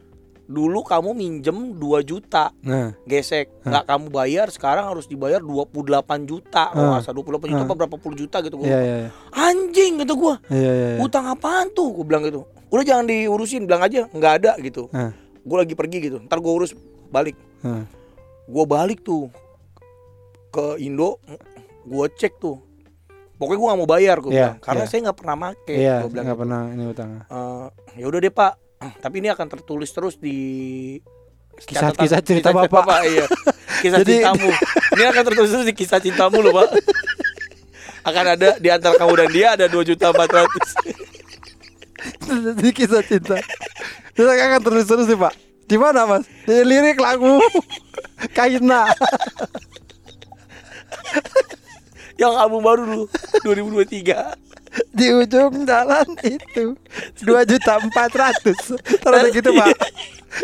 Dulu kamu minjem 2 juta, nah gesek. Nggak kamu bayar, sekarang harus dibayar 28 juta. Kalau Hah. nggak salah 28 juta apa berapa puluh juta gitu gua. iya iya iya Anjing gitu gua. iya iya iya. Utang apaan tuh? Gua bilang gitu. Udah jangan diurusin, bilang aja nggak ada gitu. Hah. Gua lagi pergi gitu. Ntar gua urus balik. Hah. Gua balik tuh ke Indo, gua cek tuh. Pokoknya gua nggak mau bayar gua Iya, bilang. Karena iya. saya nggak pernah make. iya gua bilang nggak gitu. pernah ini utang Eh, ya udah deh pak tapi ini akan tertulis terus di Kisah-kisah catatan- cerita Bapak. iya kisah Jadi- cintamu ini akan tertulis terus di kisah cintamu loh pak akan ada di antara kamu dan dia ada dua juta empat ratus jadi kisah cinta kita akan terus terus nih pak di mana mas di lirik lagu Kaina yang album baru dulu 2023 di ujung jalan itu dua juta empat ratus. Terus gitu pak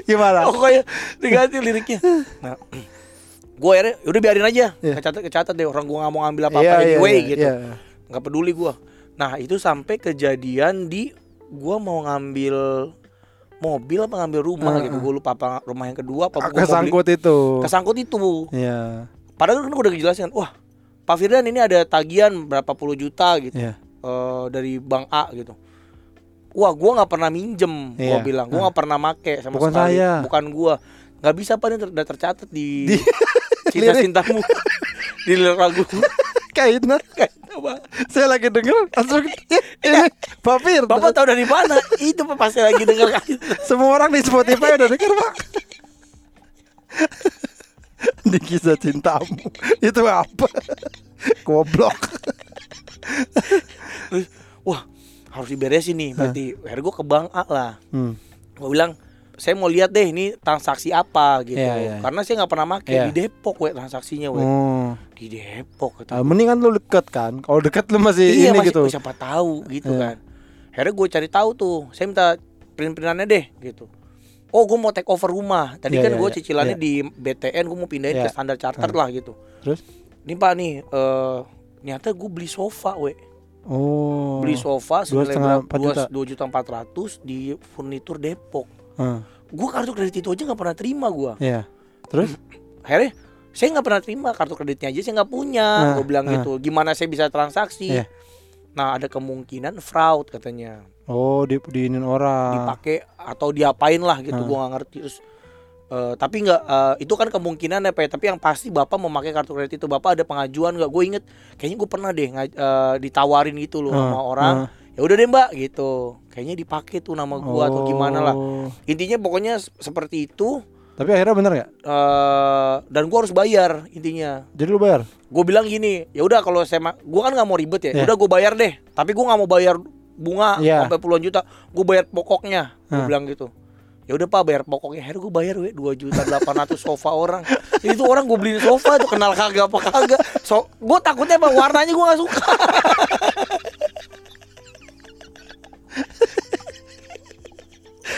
gimana? Pokoknya diganti liriknya. Nah. Gue akhirnya udah biarin aja. Iya. kecatat kecatat deh orang gue nggak mau ngambil apa apa Iya, iya, anyway iya, gitu. iya. nggak peduli gua. Nah itu sampai kejadian di gua mau ngambil mobil apa ngambil rumah Heeh. gitu. Gua lupa apa rumah yang kedua apa kesangkut itu. Kesangkut itu. Iya padahal kan udah dijelasin wah Pak Firdan ini ada tagihan berapa puluh juta gitu iya eh, dari bank A gitu wah gua nggak pernah minjem gua Iya. bilang gua nggak pernah make sama Bukan sekali saya. bukan gua nggak bisa pak ini ter- udah tercatat di, Di- cinta cintamu di lagu Kaina Apa? saya lagi denger langsung "Ih, ini Pak Bapak tahu dari mana? Itu Pak, pasti lagi dengar kan. semua orang di Spotify udah denger pak di kisah cintamu itu apa goblok Wah, harus diberesin nih. Berarti akhirnya gue ke bank A lah. hmm. Gue bilang, saya mau lihat deh ini transaksi apa gitu. Iya, iya. Karena saya nggak pernah make Iya. di Depok we transaksinya we. oh Di Depok gitu. Ah, mending kan lu deket kan kalau deket lu masih iya ini masih gitu siapa tahu gitu Iya. kan. Akhirnya gue cari tahu tuh. Saya minta print-printannya deh gitu. Oh, gue mau take over rumah. Tadi Iya, kan iya, gue iya. cicilannya Iya. di BTN, gue mau pindahin Iya. ke standar charter Ah. lah gitu. terus Ini Pak nih, eh ternyata gue beli sofa, we. oh beli sofa senilai dua juta. empat ratus di furnitur Depok. Ah, Gue kartu kredit itu aja nggak pernah terima gue. iya terus Akhirnya saya nggak pernah terima kartu kreditnya aja saya nggak punya. Ah, gue bilang ah. gitu. Gimana saya bisa transaksi? Iya. Nah ada kemungkinan fraud katanya oh di diinin orang dipakai atau diapain lah gitu. Ah. Gue nggak ngerti terus. eh, tapi nggak eh, itu kan kemungkinan ya Pak ya. tapi yang pasti bapak memakai kartu kredit itu bapak ada pengajuan nggak gue inget kayaknya gue pernah deh eh, ditawarin gitu loh Ah, sama orang ah. ya udah deh mbak gitu kayaknya dipakai tuh nama gua atau gimana lah Oh, intinya pokoknya seperti itu Tapi akhirnya bener nggak? Eh, dan gua harus bayar intinya. Jadi lu bayar? Gue bilang gini, ya udah kalau saya gua kan nggak mau ribet ya. Iya. Udah gue bayar deh. Tapi gua nggak mau bayar bunga Iya. sampai puluhan juta. Gue bayar pokoknya. Gue bilang gitu. Ya udah pak bayar pokoknya. Akhirnya gue bayar we dua juta delapan ratus sofa orang. Itu orang gue beliin sofa tuh kenal kagak apa kagak. So gue takutnya apa warnanya gue nggak suka.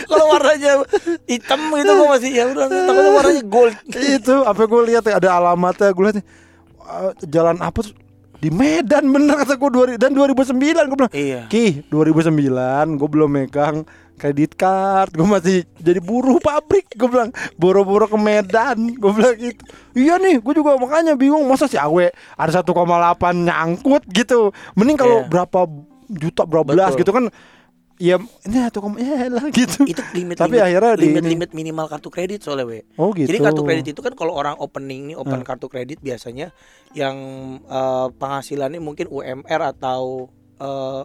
Kalau warnanya hitam gitu gue masih ya udah takutnya warnanya gold. itu apa gue lihat ya, ada alamatnya gue lihat uh, jalan apa tuh di Medan bener kata gue dua dan 2009 gue bilang Iya. Ki 2009 gue belum megang kredit card gue masih jadi buruh pabrik. Gue bilang boro-boro ke Medan. Gue bilang gitu. Iya nih gue juga makanya bingung masa si Awe ada 1,8 nyangkut gitu. Mending kalau Iya. berapa juta berapa belas gitu kan ya ini satu koma ya lah gitu itu limit Tapi limit, akhirnya di limit ini. limit minimal kartu kredit soalnya we oh gitu jadi kartu kredit itu kan kalau orang opening nih open Hmm. kartu kredit biasanya yang eh, penghasilannya mungkin UMR atau eh,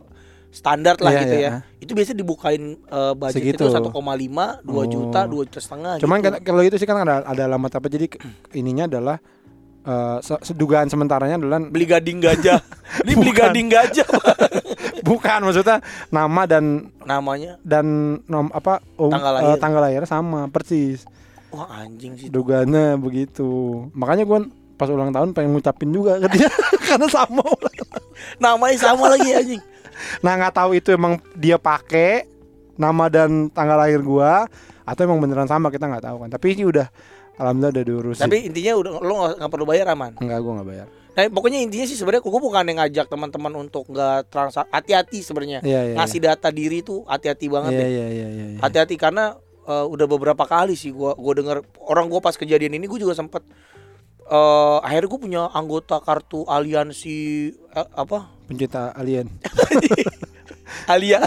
standar lah Iya, gitu iya. ya itu biasanya dibukain eh, budget Segitu. itu 1,5 2 juta Oh. 2 juta setengah Cuman gitu. kalau itu sih kan ada ada alamat apa jadi ininya adalah eh, se- sedugaan sementaranya adalah beli gading gajah ini beli gading gajah bukan maksudnya nama dan namanya? dan nom apa um, Tanggal lahir. tanggal lahir sama persis. Wah anjing sih. Dugaannya begitu. Makanya gue pas ulang tahun pengen ngucapin juga ke dia karena sama namanya sama lagi anjing. Nah nggak tahu itu emang dia pakai nama dan tanggal lahir gua atau emang beneran sama kita nggak tahu kan. Tapi ini udah alhamdulillah udah diurusin. Tapi intinya udah lo nggak nggak perlu bayar aman? Enggak gua nggak bayar Nah, pokoknya intinya sih sebenarnya gue bukan yang ngajak teman-teman untuk nggak transaksi hati-hati sebenarnya. iya iya Ngasih data diri tuh hati-hati banget iya deh. iya iya iya iya. Hati-hati karena eh, udah beberapa kali sih gua gua dengar orang gua pas kejadian ini gue juga sempet eh akhirnya gue punya anggota kartu aliansi eh, apa? pencinta alien Alia.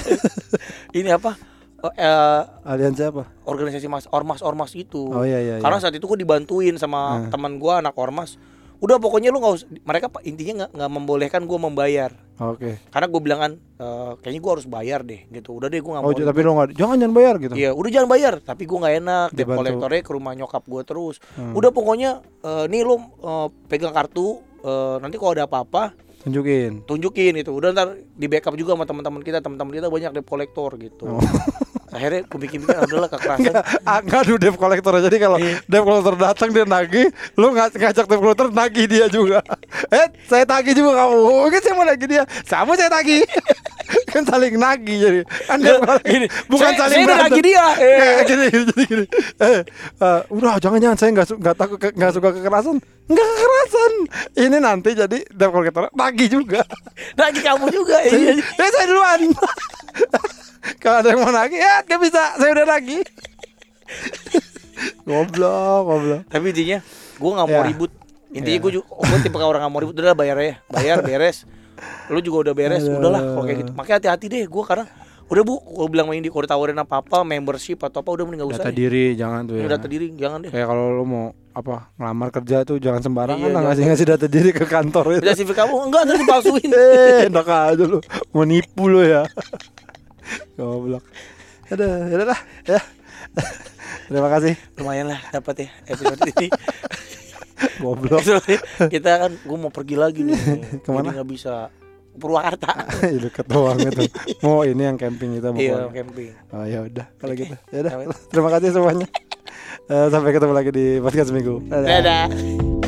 ini apa? Eh, eh, alien siapa organisasi mas ormas ormas itu. oh iya iya Karena iya. saat itu gue dibantuin sama Hmm. teman gua anak ormas. Udah pokoknya lu nggak usah mereka intinya nggak nggak membolehkan gua membayar. oke Karena gue bilang kan eh, kayaknya gua harus bayar deh gitu. Udah deh gua nggak oh mau. tapi lo nggak jangan jangan bayar gitu Iya, udah jangan bayar, tapi gua nggak enak. Debt kolektornya ke rumah nyokap gua terus. Hmm. Udah pokoknya eh, nih lu eh, pegang kartu eh, nanti kalau ada apa-apa tunjukin tunjukin gitu. Udah ntar di backup juga sama teman-teman kita. Teman-teman kita banyak debt kolektor gitu. Oh. Akhirnya gue bikin-bikin adalah kekerasan. Ah, Ngadu debt collector jadi kalau Iya. debt collector datang dia nagih, lu nggak ngajak debt collector nagih dia juga. eh, saya tagih juga kamu. Oke, saya mau nagih dia. Sama saya tagih. kan saling nagih jadi. Kan debt collector- Gini, bukan saya- saling saya nagih dia. Eh. Kayak gini, jadi gini. Eh, eh, udah jangan jangan saya nggak nggak takut nggak suka kekerasan. Nggak kekerasan. Ini nanti jadi debt collector nagih juga. Nagih kamu juga. Iya. eh, saya duluan. Kalau ada yang mau nagih, ya nggak bisa. Saya udah nagih. goblok, goblok. Tapi intinya gue nggak mau Ya. ribut. Intinya Ya. gue juga gue tipe orang nggak mau ribut. Udah lah, bayar ya, bayar beres. Lu juga udah beres, Aduh. udahlah kalau kayak gitu. Makanya hati-hati deh gue karena udah bu, gue bilang sama Indi kalau ditawarin apa apa, membership atau apa udah mending nggak usah. Data deh. diri jangan tuh ya. Udah data diri jangan deh. Kayak kalau lu mau apa ngelamar kerja tuh jangan sembarangan Iya, lah jangan. ngasih ngasih data diri ke kantor itu. Udah CV kamu enggak nanti dipalsuin. eh, enak aja lu. Mau nipu lu ya. Goblok. Aduh, ya lah ya. Terima kasih. Lumayan lah dapat ya episode ini. Goblok. Kita kan gue mau pergi lagi nih. Ke mana? Nggak bisa Purwakarta. Deket doang itu. Mau ini yang camping kita mau. Iya camping. Oh ya udah kalau gitu. Ya udah. Terima kasih semuanya. Eh, sampai ketemu lagi di podcast minggu. Dadah.